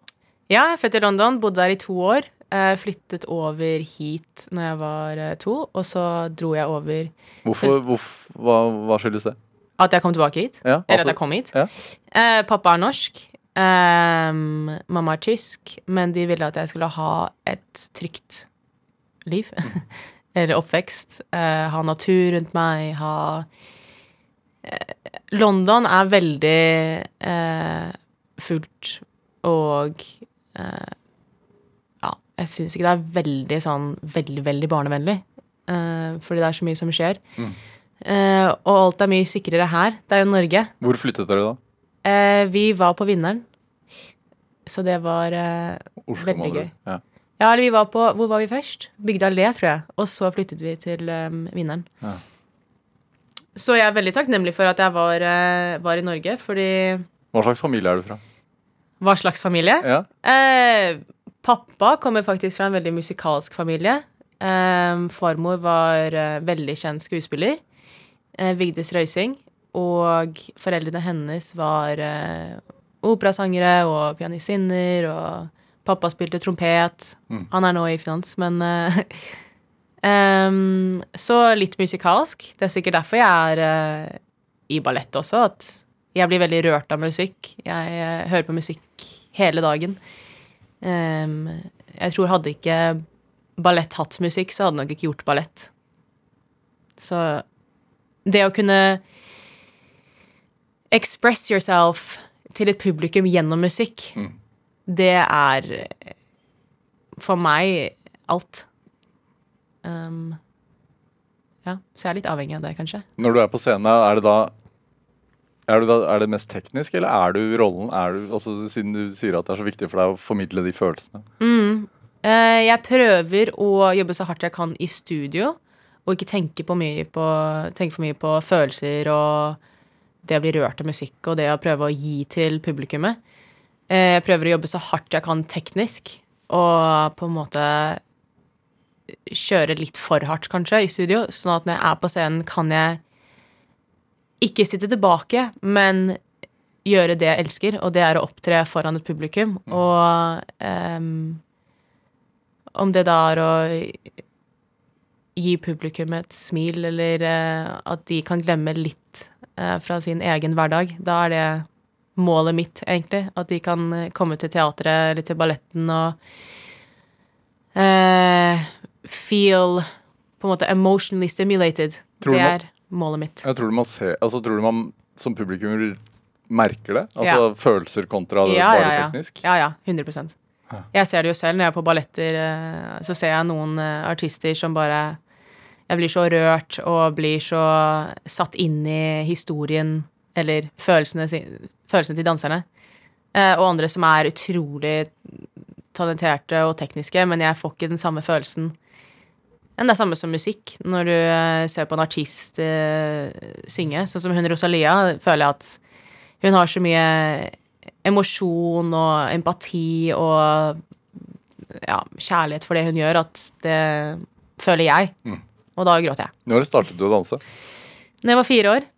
C: Ja, jeg er født i London, bodde der i to år. Eh, flyttet over hit når jeg var eh, to, og så dro jeg over
B: Hvorfor, hvorfor hva, hva skyldes det?
C: At jeg kom tilbake hit.
B: Ja,
C: Eller
B: altså-
C: at jeg kom hit.
B: Ja.
C: Eh, pappa er norsk. ehm, mamma er tysk. Men de ville at jeg skulle ha et trygt liv. Eller oppvekst. Eh, ha natur rundt meg, ha eh, London er veldig eh, fullt og eh, Ja, jeg syns ikke det er veldig sånn veldig, veldig barnevennlig. eh, fordi det er så mye som skjer. Eh, og alt er mye sikrere her. Det er jo Norge.
B: Hvor flyttet dere da?
C: Eh, vi var på Vinneren. Så det var eh,
B: Oslo,
C: Veldig gøy.
B: Ja.
C: Ja, eller vi var på Hvor var vi først? Bygde allé, tror jeg. Og så flyttet vi til um, Vinneren.
B: Ja.
C: Så jeg er veldig takknemlig for at jeg var, var i Norge, fordi
B: Hva slags familie er du fra?
C: Hva slags familie?
B: Ja.
C: Eh, pappa kommer faktisk fra en veldig musikalsk familie. Eh, farmor var eh, veldig kjent skuespiller. Eh, Vigdis Røysing. Og foreldrene hennes var eh, operasangere og pianistinner, og pappa spilte trompet.
B: Mm.
C: Han er nå i finans, men eh, Så litt musikalsk. Det er sikkert derfor jeg er i ballett også, at jeg blir veldig rørt av musikk. Jeg eh, hører på musikk hele dagen. Em, jeg tror hadde ikke ballett hatt musikk, så hadde nok ikke gjort ballett. Så det å kunne express yourself til et publikum gjennom musikk,
B: Mm.
C: det er for meg alt. Um, ja, så jeg er litt avhengig av det, kanskje.
B: Når du er på scenen, er det da er, da, er det mest teknisk, eller er du rollen? Er du, altså, siden du sier at det er så viktig for deg å formidle de følelsene.
C: Mm. jeg prøver å jobbe så hardt jeg kan i studio, og ikke tenke, på på, tenke for mye på følelser og det å bli rørt av musikk og det å prøve å gi til publikummet. Eh, jeg prøver å jobbe så hardt jeg kan teknisk, og på en måte kjøre litt for hardt, kanskje, i studio, sånn at når jeg er på scenen, kan jeg ikke sitte tilbake, men gjøre det jeg elsker, og det er å opptre foran et publikum. Og um, om det da er å gi publikum et smil, eller uh, at de kan glemme litt uh, fra sin egen hverdag, da er det målet mitt, egentlig. At de kan eh, komme til teatret eller til balletten og uh, feel på en måte emotionally stimulated.
B: Tror du
C: målet mitt.
B: Jeg tror du, man ser, altså, tror du man som publikum merker det? Altså følelser kontra det
C: Ja,
B: bare
C: ja, ja.
B: teknisk?
C: Ja, ja. 100% Jeg ser det jo selv når jeg er på balletter. eh, Så ser jeg noen eh, artister som bare Jeg blir så rørt og blir så satt inn i historien eller følelsene, følelsene til danserne. Eh, Og andre som er utrolig talenterte og tekniske, men jeg får ikke den samme følelsen. Men det er samme som musikk. Når du eh, ser på en artist uh, synge, sånn som hun Rosalia, føler jeg at hun har så mye emosjon og empati og ja, kjærlighet for det hun gjør, at det føler jeg. Og da gråter jeg.
B: Når startet du å danse?
C: Når jeg var fire år,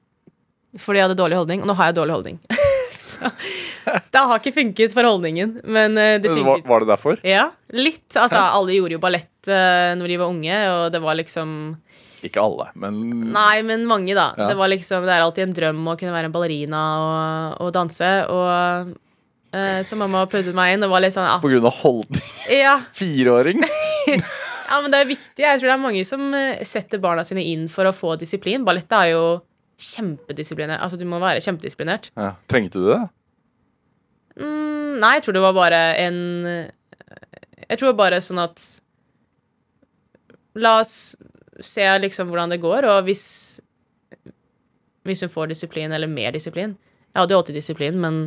C: fordi jeg hadde dårlig holdning, og nå har jeg dårlig holdning. det har ikke funket for holdningen, men eh, det
B: Var,
C: funket.
B: var det derfor?
C: Ja, litt. Altså, alle gjorde jo ballett uh, når de var unge, og det var liksom
B: Ikke alle, men
C: Nei, men mange, da.
B: Ja.
C: Det var liksom, det er alltid en drøm å kunne være en ballerina og, og danse. Og uh, så mamma puttet meg inn. Det var litt sånn
B: på grunn av holdning.
C: ja,
B: Fireåring?
C: ja, men det er viktig. Jeg tror det er mange som setter barna sine inn for å få disiplin. Ballett er jo kjempedisiplinert. Altså, du må være kjempedisiplinert.
B: Ja. Trengte du det?
C: Mm, nei, jeg tror det var bare en Jeg tror bare sånn at La oss se liksom hvordan det går, og hvis Hvis hun får disiplin, eller mer disiplin Jeg hadde jo alltid disiplin, men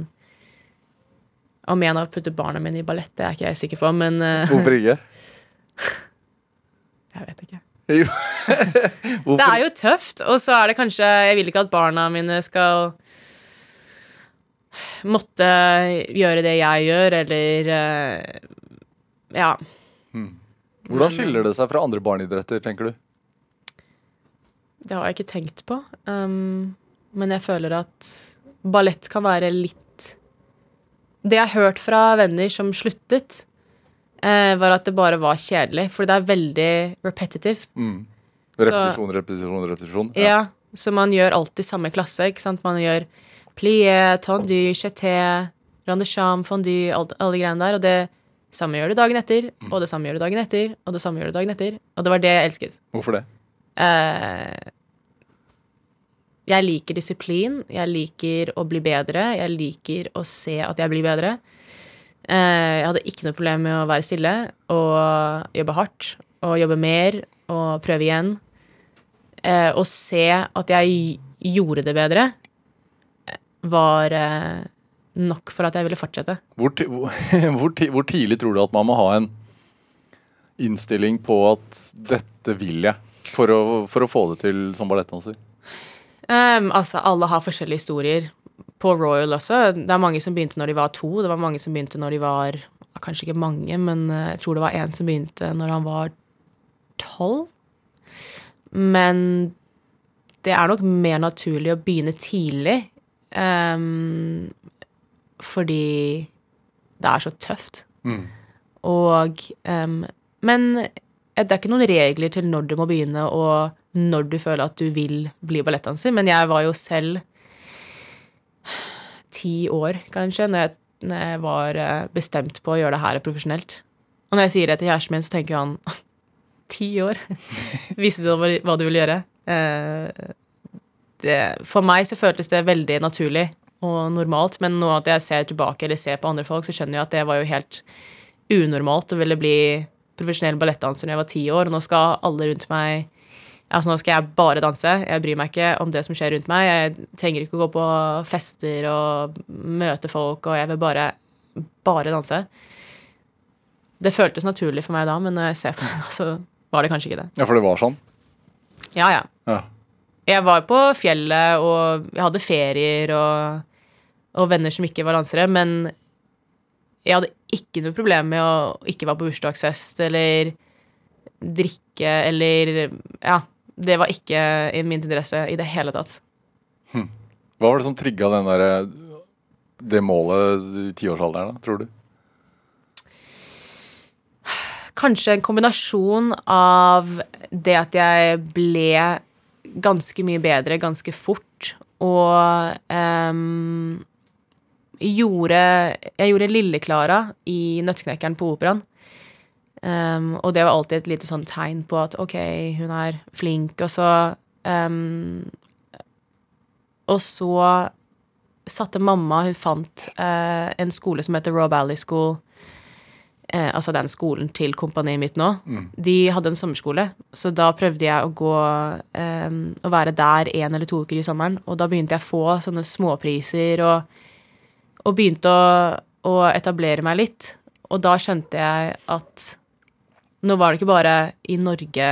C: om igjen å putte barna mine i ballett, det er ikke jeg sikker på, men eh,
B: Hvorfor ikke?
C: jeg vet ikke. Det er jo tøft, og så er det kanskje Jeg vil ikke at barna mine skal måtte gjøre det jeg gjør, eller eh, Ja.
B: Hvordan skiller det seg fra andre barneidretter, tenker du?
C: Det har jeg ikke tenkt på. Um, men jeg føler at ballett kan være litt Det jeg har hørt fra venner som sluttet, var at det bare var kjedelig. For det er veldig repetitive.
B: Mm.
C: Så-
B: Repetisjon, repetisjon, repetisjon.
C: Ja. Så man gjør alltid samme klasse. ikke sant? Man gjør plié, tendu, jeté, randecham, fondy, alle, alle greiene der. Og det samme gjør du dagen etter, og det samme gjør du dagen etter, og det samme gjør du dagen etter. Og det var det jeg elsket.
B: Hvorfor det?
C: Eh, jeg liker disiplin. Jeg liker å bli bedre. Jeg liker å se at jeg blir bedre. Eh, jeg hadde ikke noe problem med å være stille og jobbe hardt og jobbe mer og prøve igjen. Eh, å se at jeg gjorde det bedre, eh, var nok for at jeg ville fortsette.
B: Hvor, hvor, hvor, ti- hvor tidlig tror du at man må ha en innstilling på at dette vil jeg, for å, for å få det til som ballettdanser?
C: Um, altså, alle har forskjellige historier. På Royal også. Det er mange som begynte når de var to. Det var mange som begynte når de var Kanskje ikke mange, men eh, jeg tror det var en som begynte når han var tolv. Men det er nok mer naturlig å begynne tidlig. Um, fordi det er så tøft. Og um, Men det er ikke noen regler til når du må begynne, og når du føler at du vil bli ballettdanser. Men jeg var jo selv ti år, kanskje, når jeg, når jeg var eh, bestemt på å gjøre det her profesjonelt. Og når jeg sier det til kjæresten min, så tenker han ti år? Visste du hva, du ville gjøre? Eh, det, for meg så føltes det veldig naturlig og normalt, men nå at jeg ser tilbake eller ser på andre folk, så skjønner jeg at det var jo helt unormalt å ville bli profesjonell ballettdanser når jeg var ti år, og nå skal alle rundt meg Altså, nå skal jeg bare danse. Jeg bryr meg ikke om det som skjer rundt meg. Jeg trenger ikke å gå på fester og møte folk, og jeg vil bare, bare danse. Det føltes naturlig for meg da, men når jeg ser på det, så var det kanskje ikke det.
B: Ja, for det var sånn?
C: Ja, ja.
B: Ja.
C: Jeg var på fjellet, og jeg hadde ferier og, og venner som ikke var dansere, men jeg hadde ikke noe problem med å ikke være på bursdagsfest eller drikke eller Ja. Det var ikke i min interesse i det hele tatt.
B: Hva var det som trigga den derre det målet i tiårsalderen, da, tror du?
C: Kanskje en kombinasjon av det at jeg ble ganske mye bedre ganske fort, og um, gjorde Jeg gjorde Lille-Klara i Nøtteknekkeren på Operaen. Ehm, og det var alltid et lite sånn tegn på at OK, hun er flink, og så um, Og så satte mamma Hun fant uh, en skole som heter Raw Valley School Uh, altså den skolen til kompaniet mitt nå, de hadde en sommerskole. Så da prøvde jeg å gå um, Å være der en eller to uker i sommeren. Og da begynte jeg å få sånne småpriser og, og begynte å, å etablere meg litt. Og da skjønte jeg at nå var det ikke bare i Norge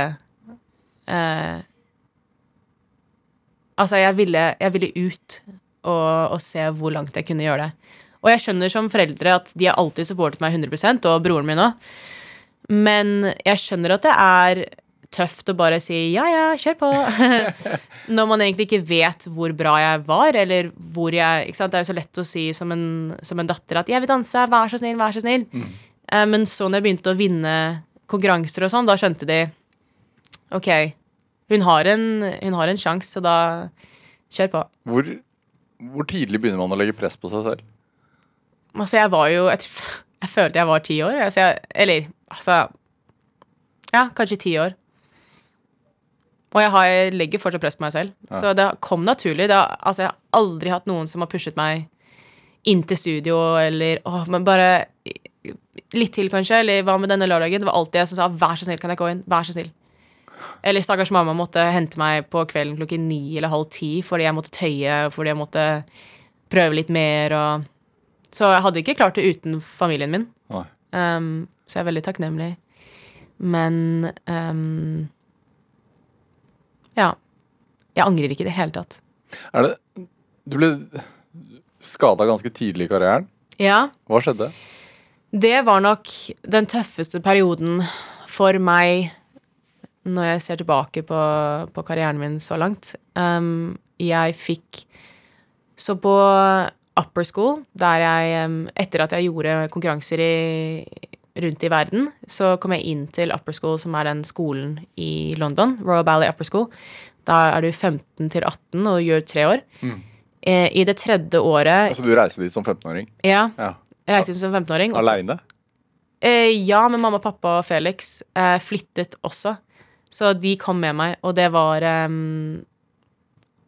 C: eh, Altså, jeg ville, jeg ville ut og, og se hvor langt jeg kunne gjøre det. Og jeg skjønner som foreldre at de har alltid supportet meg 100% og broren min òg. Men jeg skjønner at det er tøft å bare si ja, ja, kjør på. Når man egentlig ikke vet hvor bra jeg var, eller hvor jeg ikke sant? Det er jo så lett å si som en, som en datter at 'jeg vil danse, vær så snill, vær så snill'. Mm. Men så når jeg begynte å vinne konkurranser og sånn, da skjønte de OK, hun har en, hun har en sjanse, så da kjør på.
B: Hvor, hvor tidlig begynner man å legge press på seg selv?
C: Altså, jeg var jo Jeg, jeg følte jeg var ti år. Altså, jeg, eller altså Ja, kanskje ti år. Og jeg, har, jeg legger fortsatt press på meg selv. Så det kom naturlig. Det, altså, jeg har aldri hatt noen som har pushet meg inn til studio, eller åh, men bare litt til, kanskje. Eller hva med denne lørdagen? Det var alltid jeg som sa 'vær så snill, kan jeg gå inn'? Vær så snill. Eller stakkars mamma måtte hente meg på kvelden klokken ni eller halv ti fordi jeg måtte tøye, fordi jeg måtte prøve litt mer og Så jeg hadde ikke klart det uten familien min. Um, så jeg er veldig takknemlig. Men um, Ja. Jeg angrer ikke i det hele tatt.
B: Er det Du ble skada ganske tidlig i karrieren.
C: Ja.
B: Hva skjedde?
C: Det var nok den tøffeste perioden for meg når jeg ser tilbake på, på karrieren min så langt. Um, jeg fikk Så på upper school, der jeg um, Etter at jeg gjorde konkurranser i, rundt i verden, så kom jeg inn til upper school, som er den skolen i London, Royal Valley Upper School. Da er du 15 til 18 og gjør tre år. Mm. I det tredje året
B: Altså, du reiste dit som 15-åring?
C: Ja,
B: Ja.
C: Reiste som 15-åring. og
B: Aleine?
C: Eh, ja, men mamma, pappa og Felix eh, flyttet også. Så de kom med meg, og det var ehm,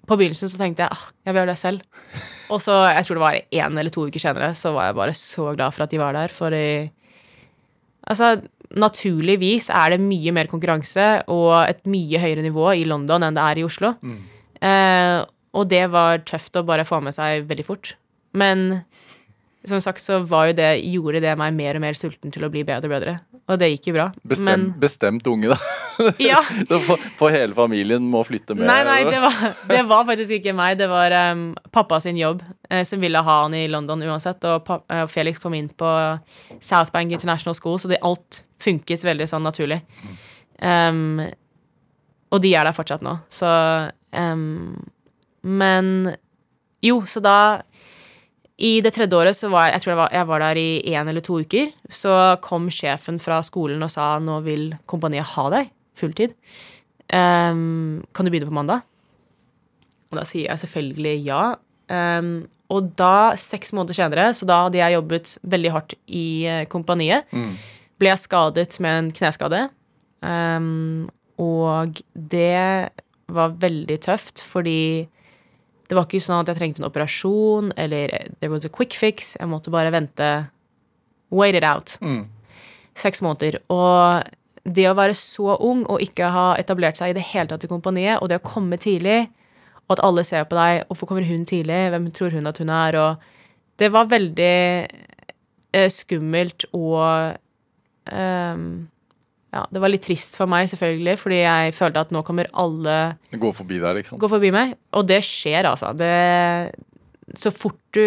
C: På begynnelsen så tenkte jeg ah, jeg vil gjøre det selv. Og så, jeg tror det var én eller to uker senere, så var jeg bare så glad for at de var der. For i, altså, naturligvis er det mye mer konkurranse og et mye høyere nivå i London enn det er i Oslo. Eh, og det var tøft å bare få med seg veldig fort. Men som sagt så var jo det, gjorde det meg mer og mer sulten til å bli bedre og bedre. Og det gikk jo bra.
B: Bestem, bestemt unge, da.
C: Ja.
B: for, hele familien må flytte med.
C: Nei, nei, det var, det var faktisk ikke meg. Det var um, pappa sin jobb eh, som ville ha han i London uansett. Og eh, Felix kom inn på South Bank International School, så det, alt funket veldig sånn naturlig. Um, og de er der fortsatt nå, så um, Men jo, så da i det tredje året så var jeg tror jeg var, jeg var der i én eller to uker. Så kom sjefen fra skolen og sa nå vil kompaniet ha deg fulltid. Um, kan du begynne på mandag? Og da sier jeg selvfølgelig ja. Um, og da, seks måneder senere, så da hadde jeg jobbet veldig hardt i kompaniet, kompaniet, ble jeg skadet med en kneskade. Um, og det var veldig tøft, fordi det var ikke sånn at jeg trengte en operasjon, eller there was a quick fix. Jeg måtte bare vente. Wait it out.
B: Mm.
C: Seks måneder. Og det å være så ung og ikke ha etablert seg i det hele tatt i kompaniet, og det å komme tidlig, og at alle ser på deg, hvorfor kommer hun tidlig, hvem tror hun at hun er, og det var veldig eh, skummelt og ehm, ja, det var litt trist for meg, selvfølgelig, fordi jeg følte at nå kommer alle
B: Gå forbi deg, liksom.
C: gå forbi meg. Og det skjer, altså. Det, så fort du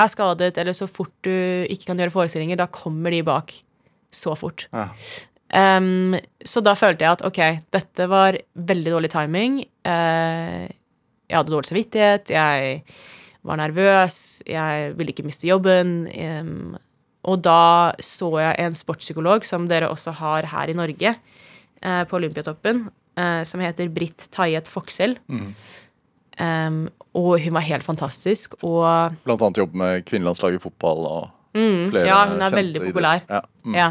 C: er skadet, eller så fort du ikke kan gjøre forestillinger, da kommer de bak så fort.
B: Ja.
C: Um, så da følte jeg at ok, dette var veldig dårlig timing. Uh, jeg hadde dårlig samvittighet, jeg var nervøs, jeg ville ikke miste jobben. em, og da så jeg en sportspsykolog som dere også har her i Norge, eh, på Olympiatoppen, eh, som heter Britt Taiet Foksel.
B: Mm.
C: Um, og hun var helt fantastisk. Og
B: Blant annet jobbe med kvinnelandslaget i fotball og
C: mm,
B: flere
C: ja, hun er veldig populær.
B: Ja. Mm.
C: Ja.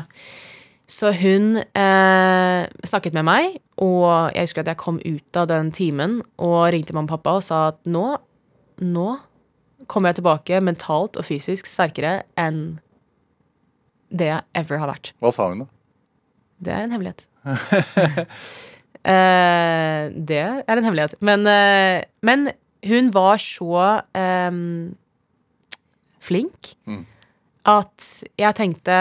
C: Så hun eh, snakket med meg, og jeg husker at jeg kom ut av den timen og ringte mamma og pappa og sa at nå, nå kommer jeg tilbake mentalt og fysisk sterkere enn det jeg ever har vært.
B: Hva sa hun, da?
C: Det er en hemmelighet. eh, det er en hemmelighet. Men, eh, men hun var så em, flink
B: Mm.
C: at jeg tenkte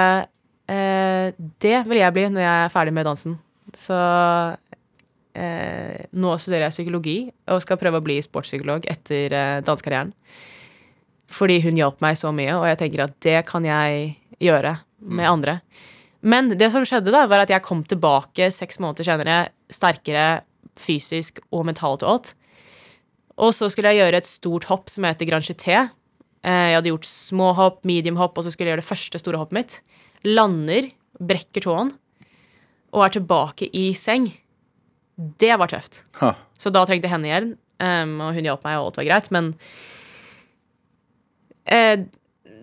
C: eh, Det vil jeg bli når jeg er ferdig med dansen. Så eh, nå studerer jeg psykologi og skal prøve å bli sportspsykolog etter eh, dansekarrieren. Fordi hun hjalp meg så mye, og jeg tenker at det kan jeg gjøre med andre. Men det som skjedde, da, var at jeg kom tilbake seks måneder senere sterkere fysisk og mentalt og alt. Og så skulle jeg gjøre et stort hopp som heter Grand Jeté. Eh, Jeg hadde gjort små hopp, medium hopp, og så skulle jeg gjøre det første store hoppet mitt. Lander, brekker tåen og er tilbake i seng. Det var tøft.
B: Ha.
C: Så da trengte jeg henne hjelp, um, og hun hjalp meg, og alt var greit. Men eh,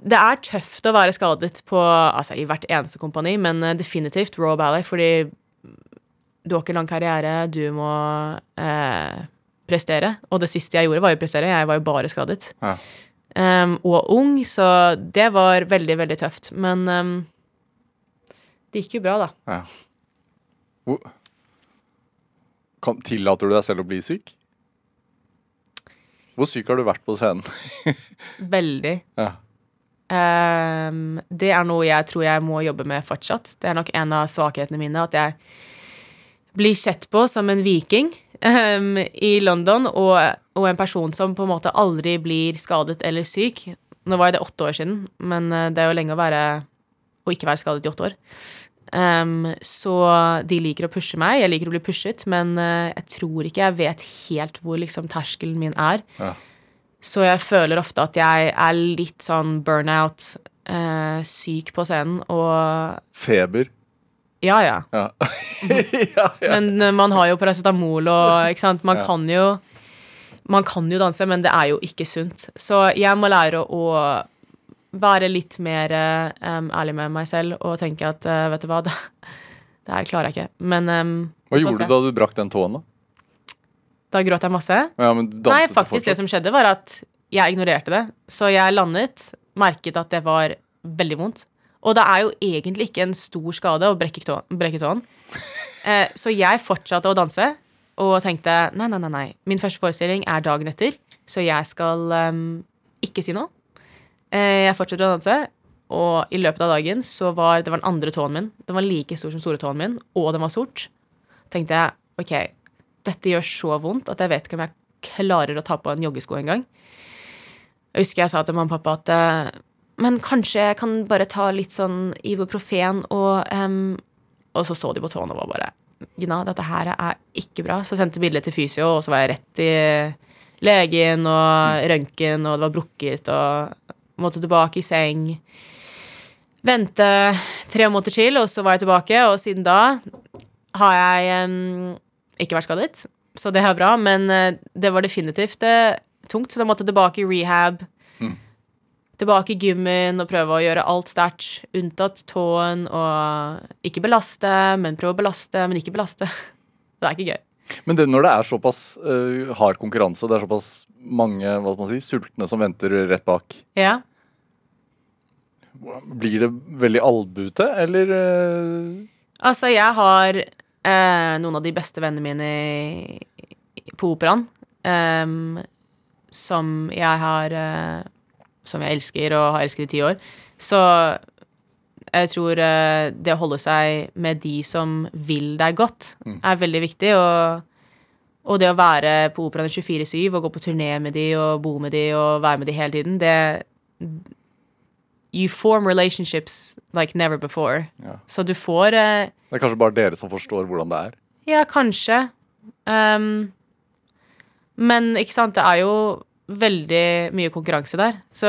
C: det er tøft å være skadet på altså, i hvert eneste kompani, men eh, definitivt Raw Ballet, fordi du har ikke lang karriere, du må eh, prestere. Og det siste jeg gjorde, var jo prestere. Jeg var jo bare skadet.
B: Ja.
C: Um, og ung, så det var veldig, veldig tøft. Men um, det gikk jo bra, da.
B: Ja. Kan, tillater du deg selv å bli syk? Hvor syk har du vært på scenen?
C: Veldig.
B: Ja.
C: Um, det er noe jeg tror jeg må jobbe med fortsatt. Det er nok en av svakhetene mine, at jeg blir sett på som en viking um, i London, og, og en person som på en måte aldri blir skadet eller syk. Nå var jo det åtte år siden, men uh, det er jo lenge å være å ikke være skadet i åtte år. Um, så de liker å pushe meg, jeg liker å bli pushet, men uh, jeg tror ikke jeg vet helt hvor liksom terskelen min er.
B: Ja.
C: Så jeg føler ofte at jeg er litt sånn burnout, eh, syk på scenen, og
B: Feber?
C: ja, ja.
B: Ja. ja, ja.
C: Men eh, man har jo paracetamol og ikke sant. Man kan jo Man kan jo danse, men det er jo ikke sunt. Så jeg må lære å være litt mer um, ærlig med meg selv og tenke at uh, vet du hva, det, det her klarer jeg ikke. Men um,
B: Hva gjorde du da du brakk den tåen, da?
C: Da gråt jeg masse.
B: Ja, men
C: Nei, faktisk det som skjedde, var at jeg ignorerte det. Så jeg landet, merket at det var veldig vondt. Og det er jo egentlig ikke en stor skade å brekke tåen. Eh, så jeg fortsatte å danse og tenkte nei, nei, nei, nei. Min første forestilling er dagen etter, så jeg skal um, ikke si noe. Eh, jeg fortsatte å danse, og i løpet av dagen så var det var den andre tåen min. Den var like stor som store tåen min, og den var sort. tenkte jeg ok, dette gjør så vondt at jeg vet ikke om jeg klarer å ta på en joggesko engang. Jeg husker jeg sa til mamma og pappa at eh, men kanskje jeg kan bare ta litt sånn ibuprofen og um, Og så så de på tåene og var bare Gina, dette her er ikke bra. Så sendte bildet til fysio, og så var jeg rett i legen og røntgen, og det var brukket, og måtte tilbake i seng. Vente tre måneder til, og så var jeg tilbake, og siden da har jeg em, ikke vært skadet, så det er bra. Men eh, det var definitivt eh, tungt, så da måtte jeg tilbake i rehab. Tilbake i gymmen og prøve å gjøre alt sterkt, unntatt tåen, og ikke belaste, men prøve å belaste, men ikke belaste. Det er ikke gøy.
B: Men det, når det er såpass uh, hard konkurranse, det er såpass mange hva skal man si, sultne som venter rett bak,
C: Ja.
B: blir det veldig albute, eller Uh...
C: Altså, jeg har eh, noen av de beste vennene mine på operaen. ehm, som jeg har eh, Som jeg elsker og har elsket i ti år. Så jeg tror eh, det å holde seg med de som vil deg godt, er veldig viktig. Og, og det å være på operaen 24-7 og gå på turné med de og bo med de og være med de hele tiden, det You form relationships like never before.
B: Ja.
C: Så du får uh,
B: Det er kanskje bare dere som forstår hvordan det er.
C: Ja, kanskje. Um, men ikke sant, det er jo veldig mye konkurranse der. Så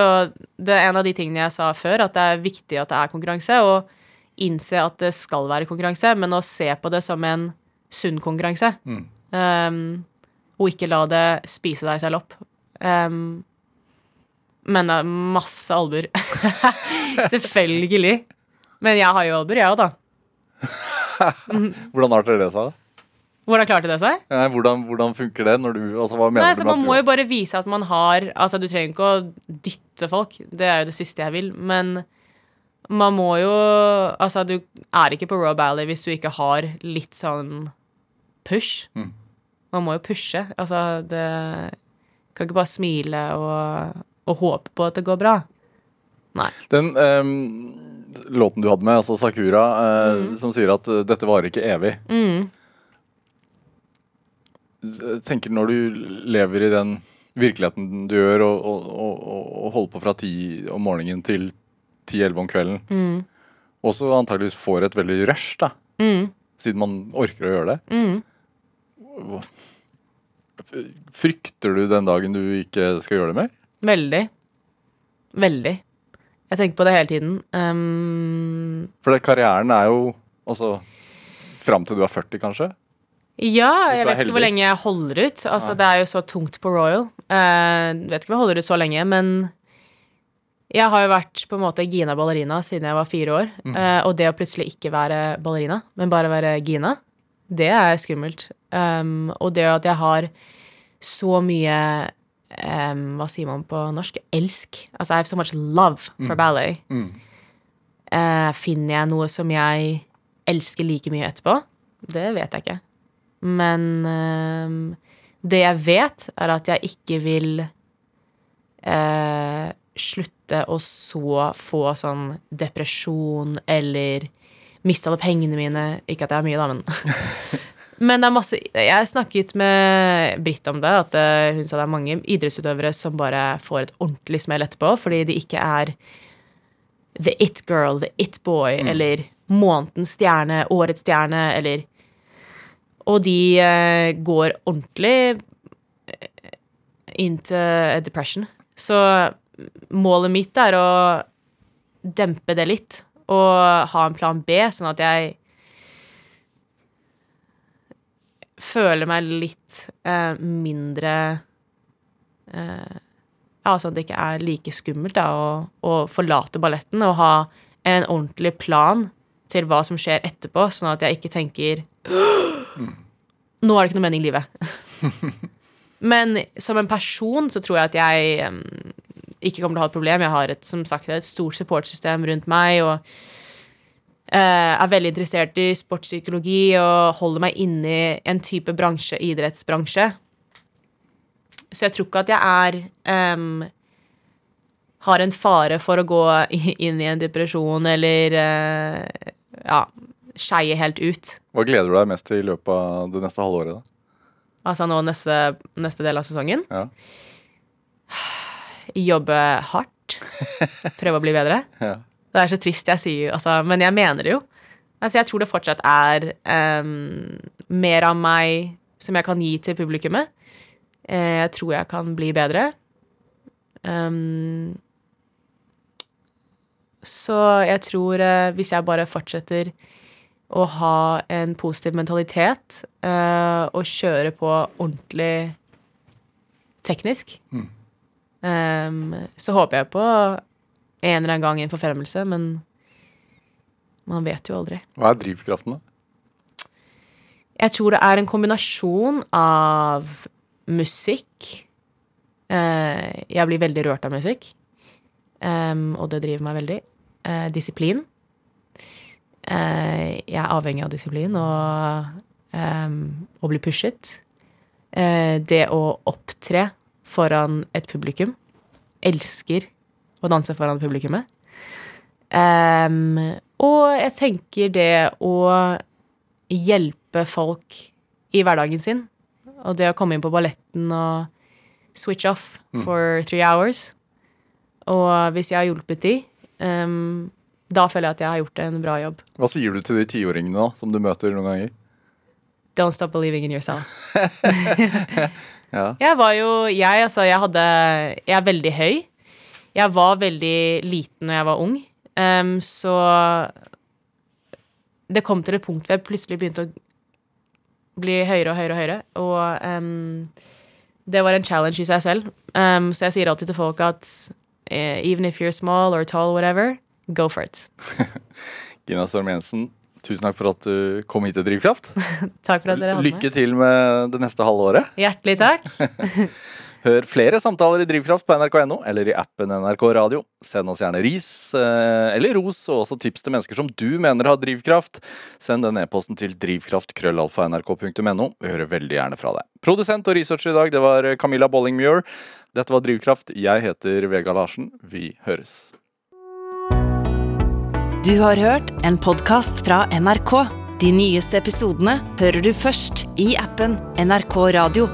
C: det er en av de tingene jeg sa før, at det er viktig at det er konkurranse, og innse at det skal være konkurranse, men å se på det som en sunn konkurranse. Ehm, og ikke la det spise deg selv opp. Ehm, men det er masse albuer. Selvfølgelig. Men jeg har jo albuer, jeg òg, da.
B: Hvordan arter det seg?
C: Hvordan klarte det seg?
B: Nei, hvordan, hvordan funker det? Når du, altså, hva mener
C: Nei,
B: du
C: så
B: med
C: Man må jo bare vise at man har Altså, du trenger ikke å dytte folk. Det er jo det siste jeg vil. Men man må jo Altså, du er ikke på Raw Valley hvis du ikke har litt sånn push.
B: Mm.
C: Man må jo pushe. Altså, det Kan ikke bare smile og, og håpe på at det går bra. Nei.
B: Den um, låten du hadde med, altså Sakura, eh, som sier at eh, 'dette varer ikke evig'.
C: Mm.
B: Jeg tenker når du lever i den virkeligheten du gjør, og, og, og, og holder på fra ti om morgenen til ti-elleve om kvelden,
C: Mm.
B: også antageligvis får et veldig rush, da,
C: Mm.
B: siden man orker å gjøre det.
C: Mm.
B: Frykter du den dagen du ikke skal gjøre det mer?
C: Veldig. Veldig. Jeg tenker på det hele tiden. Um,
B: For det, karrieren er jo altså fram til du er 40, kanskje?
C: Ja, jeg vet ikke hvor lenge jeg holder ut. Altså,
B: Nei.
C: det er jo så tungt på Royal. Uh, vet ikke om jeg holder ut så lenge, men jeg har jo vært på en måte Gina ballerina siden jeg var fire år.
B: Mm.
C: Uh, og det å plutselig ikke være ballerina, men bare være Gina, det er skummelt. Um, og det at jeg har så mye um, Hva sier man på norsk? Elsk. Altså, I have so much love for ballet.
B: Mm.
C: Uh, finner jeg noe som jeg elsker like mye etterpå? Det vet jeg ikke. Men um, det jeg vet, er at jeg ikke vil uh, slutte å så få sånn depresjon eller miste alle pengene mine. Ikke at jeg har mye, da, men Men det er masse Jeg snakket med Britt om det, at eh, hun sa det er mange idrettsutøvere som bare får et ordentlig smell etterpå fordi de ikke er the it girl, the it boy, eller månedens stjerne, årets stjerne, eller Og de eh, går ordentlig eh, into a depression. Så målet mitt er å dempe det litt, og ha en plan B, sånn at jeg føler meg litt eh, mindre eh, sånn at det ikke er like skummelt da, å, å forlate balletten og ha en ordentlig plan til hva som skjer etterpå, sånn at jeg ikke tenker Nå er det ikke noe mening i livet. Men som en person så tror jeg at jeg um, ikke kommer til å ha et problem. Jeg har et, som sagt, et stort supportsystem rundt meg og er veldig interessert i sportspsykologi og holder meg inne i en type bransje, idrettsbransje. Så jeg tror ikke at jeg er um, har en fare for å gå inn i en depresjon eller uh, ja, skeie helt ut.
B: Hva gleder du deg mest til i løpet av det neste halvåret? da?
C: Altså nå neste, neste del av sesongen.
B: Ja.
C: Jobbe hardt. Prøve å bli bedre.
B: Ja.
C: Det er så trist jeg sier, altså, men jeg mener det jo. Altså, jeg tror det fortsatt er um, mer av meg som jeg kan gi til publikummet. Uh, jeg tror jeg kan bli bedre. Um, så jeg tror uh, hvis jeg bare fortsetter å ha en positiv mentalitet uh, og kjøre på ordentlig teknisk, em, så håper jeg på en eller annen gang en forfremmelse, men man vet jo aldri.
B: Hva er drivkraften, da?
C: Jeg tror det er en kombinasjon av musikk eh, Jeg blir veldig rørt av musikk, og det driver meg veldig. Eh, disiplin. eh, jeg er avhengig av disiplin og um, å bli pushet. Det å opptre foran et publikum. Elsker å danse foran publikummet. Um, og jeg tenker det å hjelpe folk i hverdagen sin, og det å komme inn på balletten og switch off for three hours Og hvis jeg har hjulpet de, um, da føler jeg at jeg har gjort en bra jobb.
B: Hva sier du til de tiåringene da, som du møter noen ganger?
C: Don't stop believing in yourself.
B: Ja.
C: Jeg var jo Jeg, altså, jeg hadde Jeg er veldig høy. Jeg var veldig liten når jeg var ung, um, så det kom til et punkt hvor jeg plutselig begynte å bli høyere og høyere og høyere, og um, det var en challenge i seg selv. Um, så jeg sier alltid til folk at uh, even if you're small or tall, whatever, go for it.
B: Gina Storm Jensen, tusen takk for at du kom hit til Drivkraft.
C: Takk for at dere hadde
B: Lykke til med det neste halve året.
C: Hjertelig takk.
B: Hør flere samtaler i Drivkraft på nrk.no eller i appen NRK Radio. Send oss gjerne ris eh, eller ros, og også tips til mennesker som du mener har drivkraft. Send den e-posten til drivkraft.krøllalfa.nrk.no. Vi hører veldig gjerne fra deg. Produsent og researcher i dag, det var Camilla Bollingmuir. Dette var Drivkraft. Jeg heter Vega Larsen. Vi høres.
A: Du har hørt en podkast fra NRK. De nyeste episodene hører du først i appen NRK Radio.